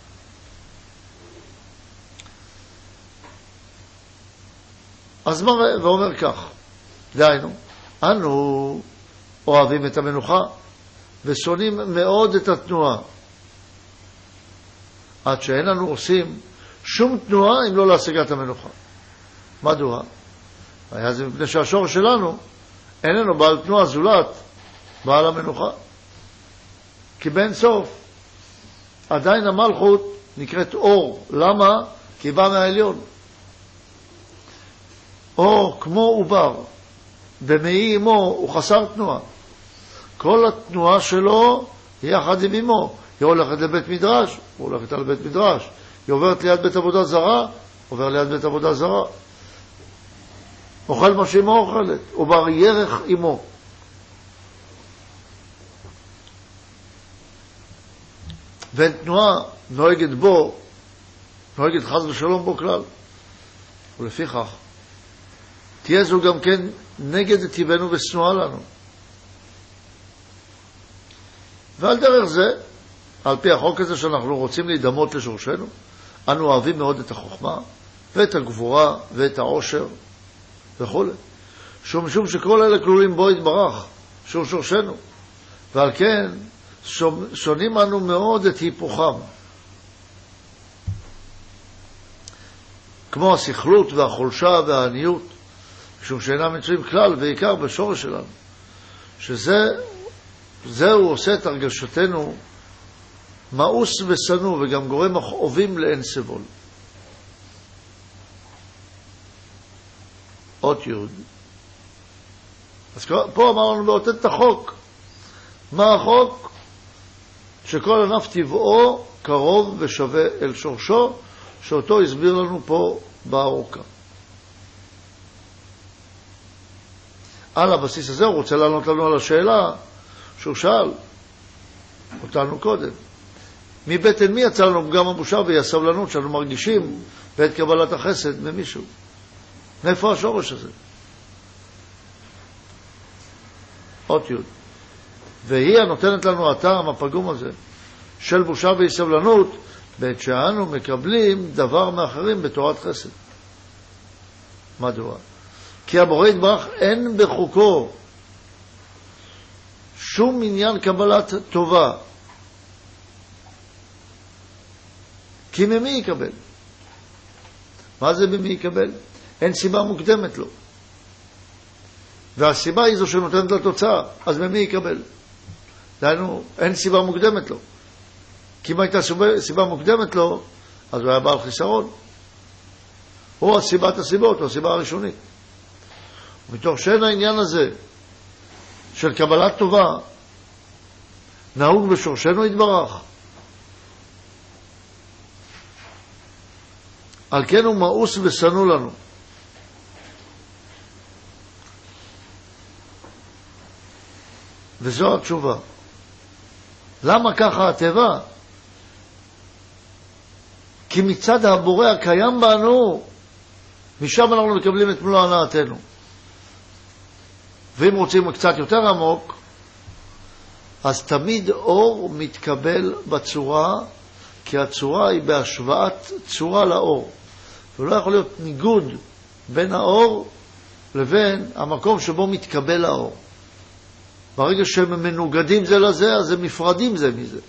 אז מראה ואומר כך, דהיינו, אנו אוהבים את המנוחה ושונאים מאוד את התנועה, עד שאין לנו עושים שום תנועה אם לא להשגת המנוחה. מדוע? היה זה מפני שהשורש שלנו איננו בעל תנועה זולת בעל המנוחה. כי באין סוף עדיין המלכות נקראת אור. למה? כי היא באה מהעליון. אור כמו עובר, במעי אמו הוא חסר תנועה. כל התנועה שלו היא יחד עם אמו. היא הולכת לבית מדרש, הוא הולכת על בית מדרש. היא עוברת ליד בית עבודה זרה, עובר ליד בית עבודה זרה. אוכל מה שאמו אוכלת, הוא בר ירך אמו. ואין תנועה נוהגת בו, נוהגת חס ושלום בו כלל. ולפיכך, תהיה זו גם כן נגד טבענו ושנואה לנו. ועל דרך זה, על פי החוק הזה שאנחנו רוצים להידמות לשורשנו, אנו אוהבים מאוד את החוכמה ואת הגבורה ואת העושר וכו'. משום שכל אלה כלולים בו יתברך, שהוא שורשנו. ועל כן שונאים אנו מאוד את היפוכם. כמו הסכלות והחולשה והעניות, משום שאינם מצויים כלל ועיקר בשורש שלנו, שזה זהו עושה את הרגשתנו מאוס ושנוא וגם גורם מכאובים לאין סבול. אות י' אז פה אמר לנו באותת את החוק. מה החוק? שכל ענף טבעו קרוב ושווה אל שורשו, שאותו הסביר לנו פה בארוכה. על הבסיס הזה הוא רוצה לענות לנו על השאלה שהוא שאל אותנו קודם. מבטן מי יצא לנו פגם הבושה והיא הסבלנות שאנו מרגישים בעת קבלת החסד ממישהו? מאיפה השורש הזה? אות י' והיא הנותנת לנו הטעם הפגום הזה של בושה ואי סבלנות בעת שאנו מקבלים דבר מאחרים בתורת חסד. מדוע? כי הבורא יתברך אין בחוקו שום עניין קבלת טובה. כי ממי יקבל? מה זה ממי יקבל? אין סיבה מוקדמת לו. והסיבה היא זו שנותנת לתוצאה, אז ממי יקבל? דהיינו, אין סיבה מוקדמת לו. כי אם הייתה סיבה מוקדמת לו, אז הוא היה בעל חיסרון. או הסיבת הסיבות, או הסיבה הראשונית. מתוך שאין העניין הזה של קבלת טובה, נהוג בשורשנו יתברך. על כן הוא מאוס ושנוא לנו. וזו התשובה. למה ככה הטבע? כי מצד הבורא הקיים בנו, משם אנחנו מקבלים את מלוא הנאתנו. ואם רוצים קצת יותר עמוק, אז תמיד אור מתקבל בצורה, כי הצורה היא בהשוואת צורה לאור. ולא יכול להיות ניגוד בין האור לבין המקום שבו מתקבל האור. ברגע שהם מנוגדים זה לזה, אז הם נפרדים זה מזה.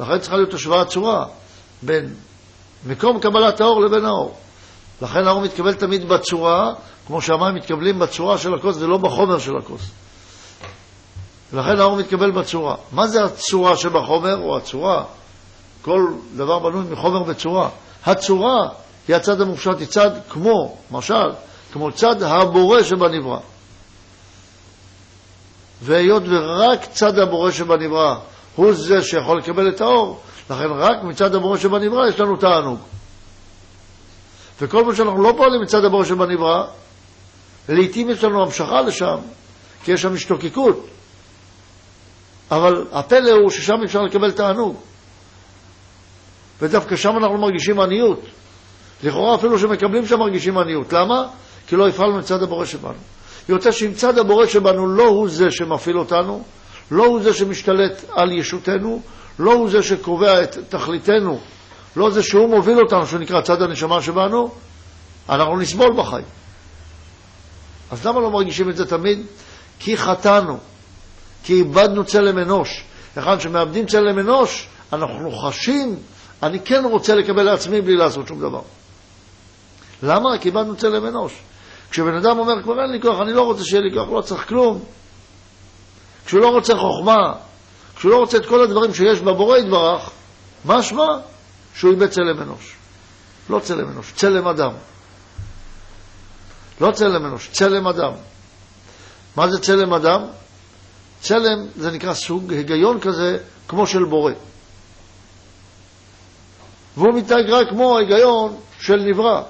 לכן צריכה להיות השוואת צורה בין מקום קבלת האור לבין האור. לכן האור מתקבל תמיד בצורה, כמו שהמים מתקבלים בצורה של הכוס ולא בחומר של הכוס. ולכן האור מתקבל בצורה. מה זה הצורה שבחומר או הצורה? כל דבר בנוי מחומר בצורה. הצורה היא הצד המופשט, היא צד כמו, משל, כמו צד הבורא שבנברא. והיות ורק צד הבורא שבנברא הוא זה שיכול לקבל את האור, לכן רק מצד הבורא שבנברא יש לנו תענוג. וכל מה שאנחנו לא פועלים מצד הבורא שבנברא, לעתים יש לנו המשכה לשם, כי יש שם השתוקקות. אבל הפלא הוא ששם אפשר לקבל תענוג. ודווקא שם אנחנו מרגישים עניות. לכאורה אפילו שמקבלים שם מרגישים עניות. למה? כי לא הפעלנו את צד הבורא שבנו. יוצא שאם צד הבורא שבנו לא הוא זה שמפעיל אותנו, לא הוא זה שמשתלט על ישותנו, לא הוא זה שקובע את תכליתנו, לא זה שהוא מוביל אותנו, שנקרא צד הנשמה שבנו, אנחנו נסבול בחיים. אז למה לא מרגישים את זה תמיד? כי חטאנו, כי איבדנו צלם אנוש. היכן שמאבדים צלם אנוש, אנחנו חשים, אני כן רוצה לקבל לעצמי בלי לעשות שום דבר. למה? כי איבדנו צלם אנוש. כשבן אדם אומר, כבר אין לי כוח, אני לא רוצה שיהיה לי כוח, לא צריך כלום. כשהוא לא רוצה חוכמה, כשהוא לא רוצה את כל הדברים שיש בבורא יתברך, משמע שהוא איבד צלם אנוש. לא צלם אנוש, צלם אדם. לא צלם אנוש, צלם אדם. מה זה צלם אדם? צלם זה נקרא סוג היגיון כזה כמו של בורא. והוא מתנהג רק כמו ההיגיון של נברא.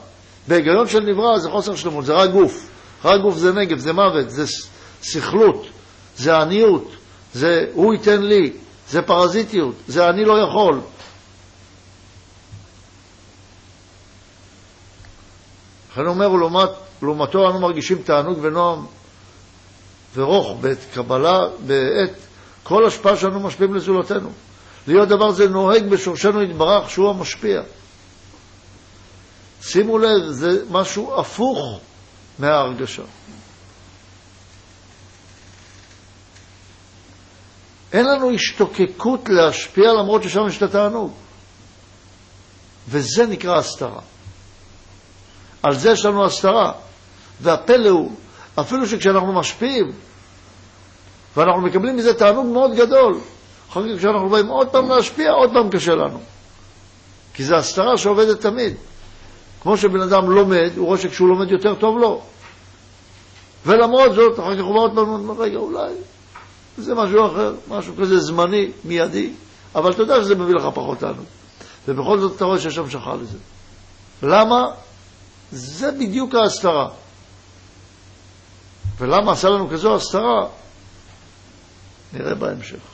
בהיגיון של נברא זה חוסר שלמות, זה רק גוף. רק גוף זה נגב, זה מוות, זה סכלות, זה עניות, זה הוא ייתן לי, זה פרזיטיות, זה אני לא יכול. לכן אומר, ולעומת, לעומתו אנו מרגישים תענוג ונועם ורוך בעת קבלה, בעת כל השפעה שאנו משפיעים לזולתנו. להיות דבר זה נוהג בשורשנו יתברך שהוא המשפיע. שימו לב, זה משהו הפוך מההרגשה. אין לנו השתוקקות להשפיע למרות ששם יש את התענוג. וזה נקרא הסתרה. על זה יש לנו הסתרה. והפלא הוא, אפילו שכשאנחנו משפיעים, ואנחנו מקבלים מזה תענוג מאוד גדול, אחר כך כשאנחנו באים עוד פעם להשפיע, עוד פעם קשה לנו. כי זו הסתרה שעובדת תמיד. כמו שבן אדם לומד, הוא רואה שכשהוא לומד יותר טוב לו. ולמרות זאת, אחר כך הוא בא עוד פעם, ואומר, רגע, אולי זה משהו אחר, משהו כזה זמני, מיידי, אבל אתה יודע שזה מביא לך פחות תענוג. ובכל זאת אתה רואה שיש המשכה לזה. למה? זה בדיוק ההסתרה. ולמה עשה לנו כזו הסתרה? נראה בהמשך.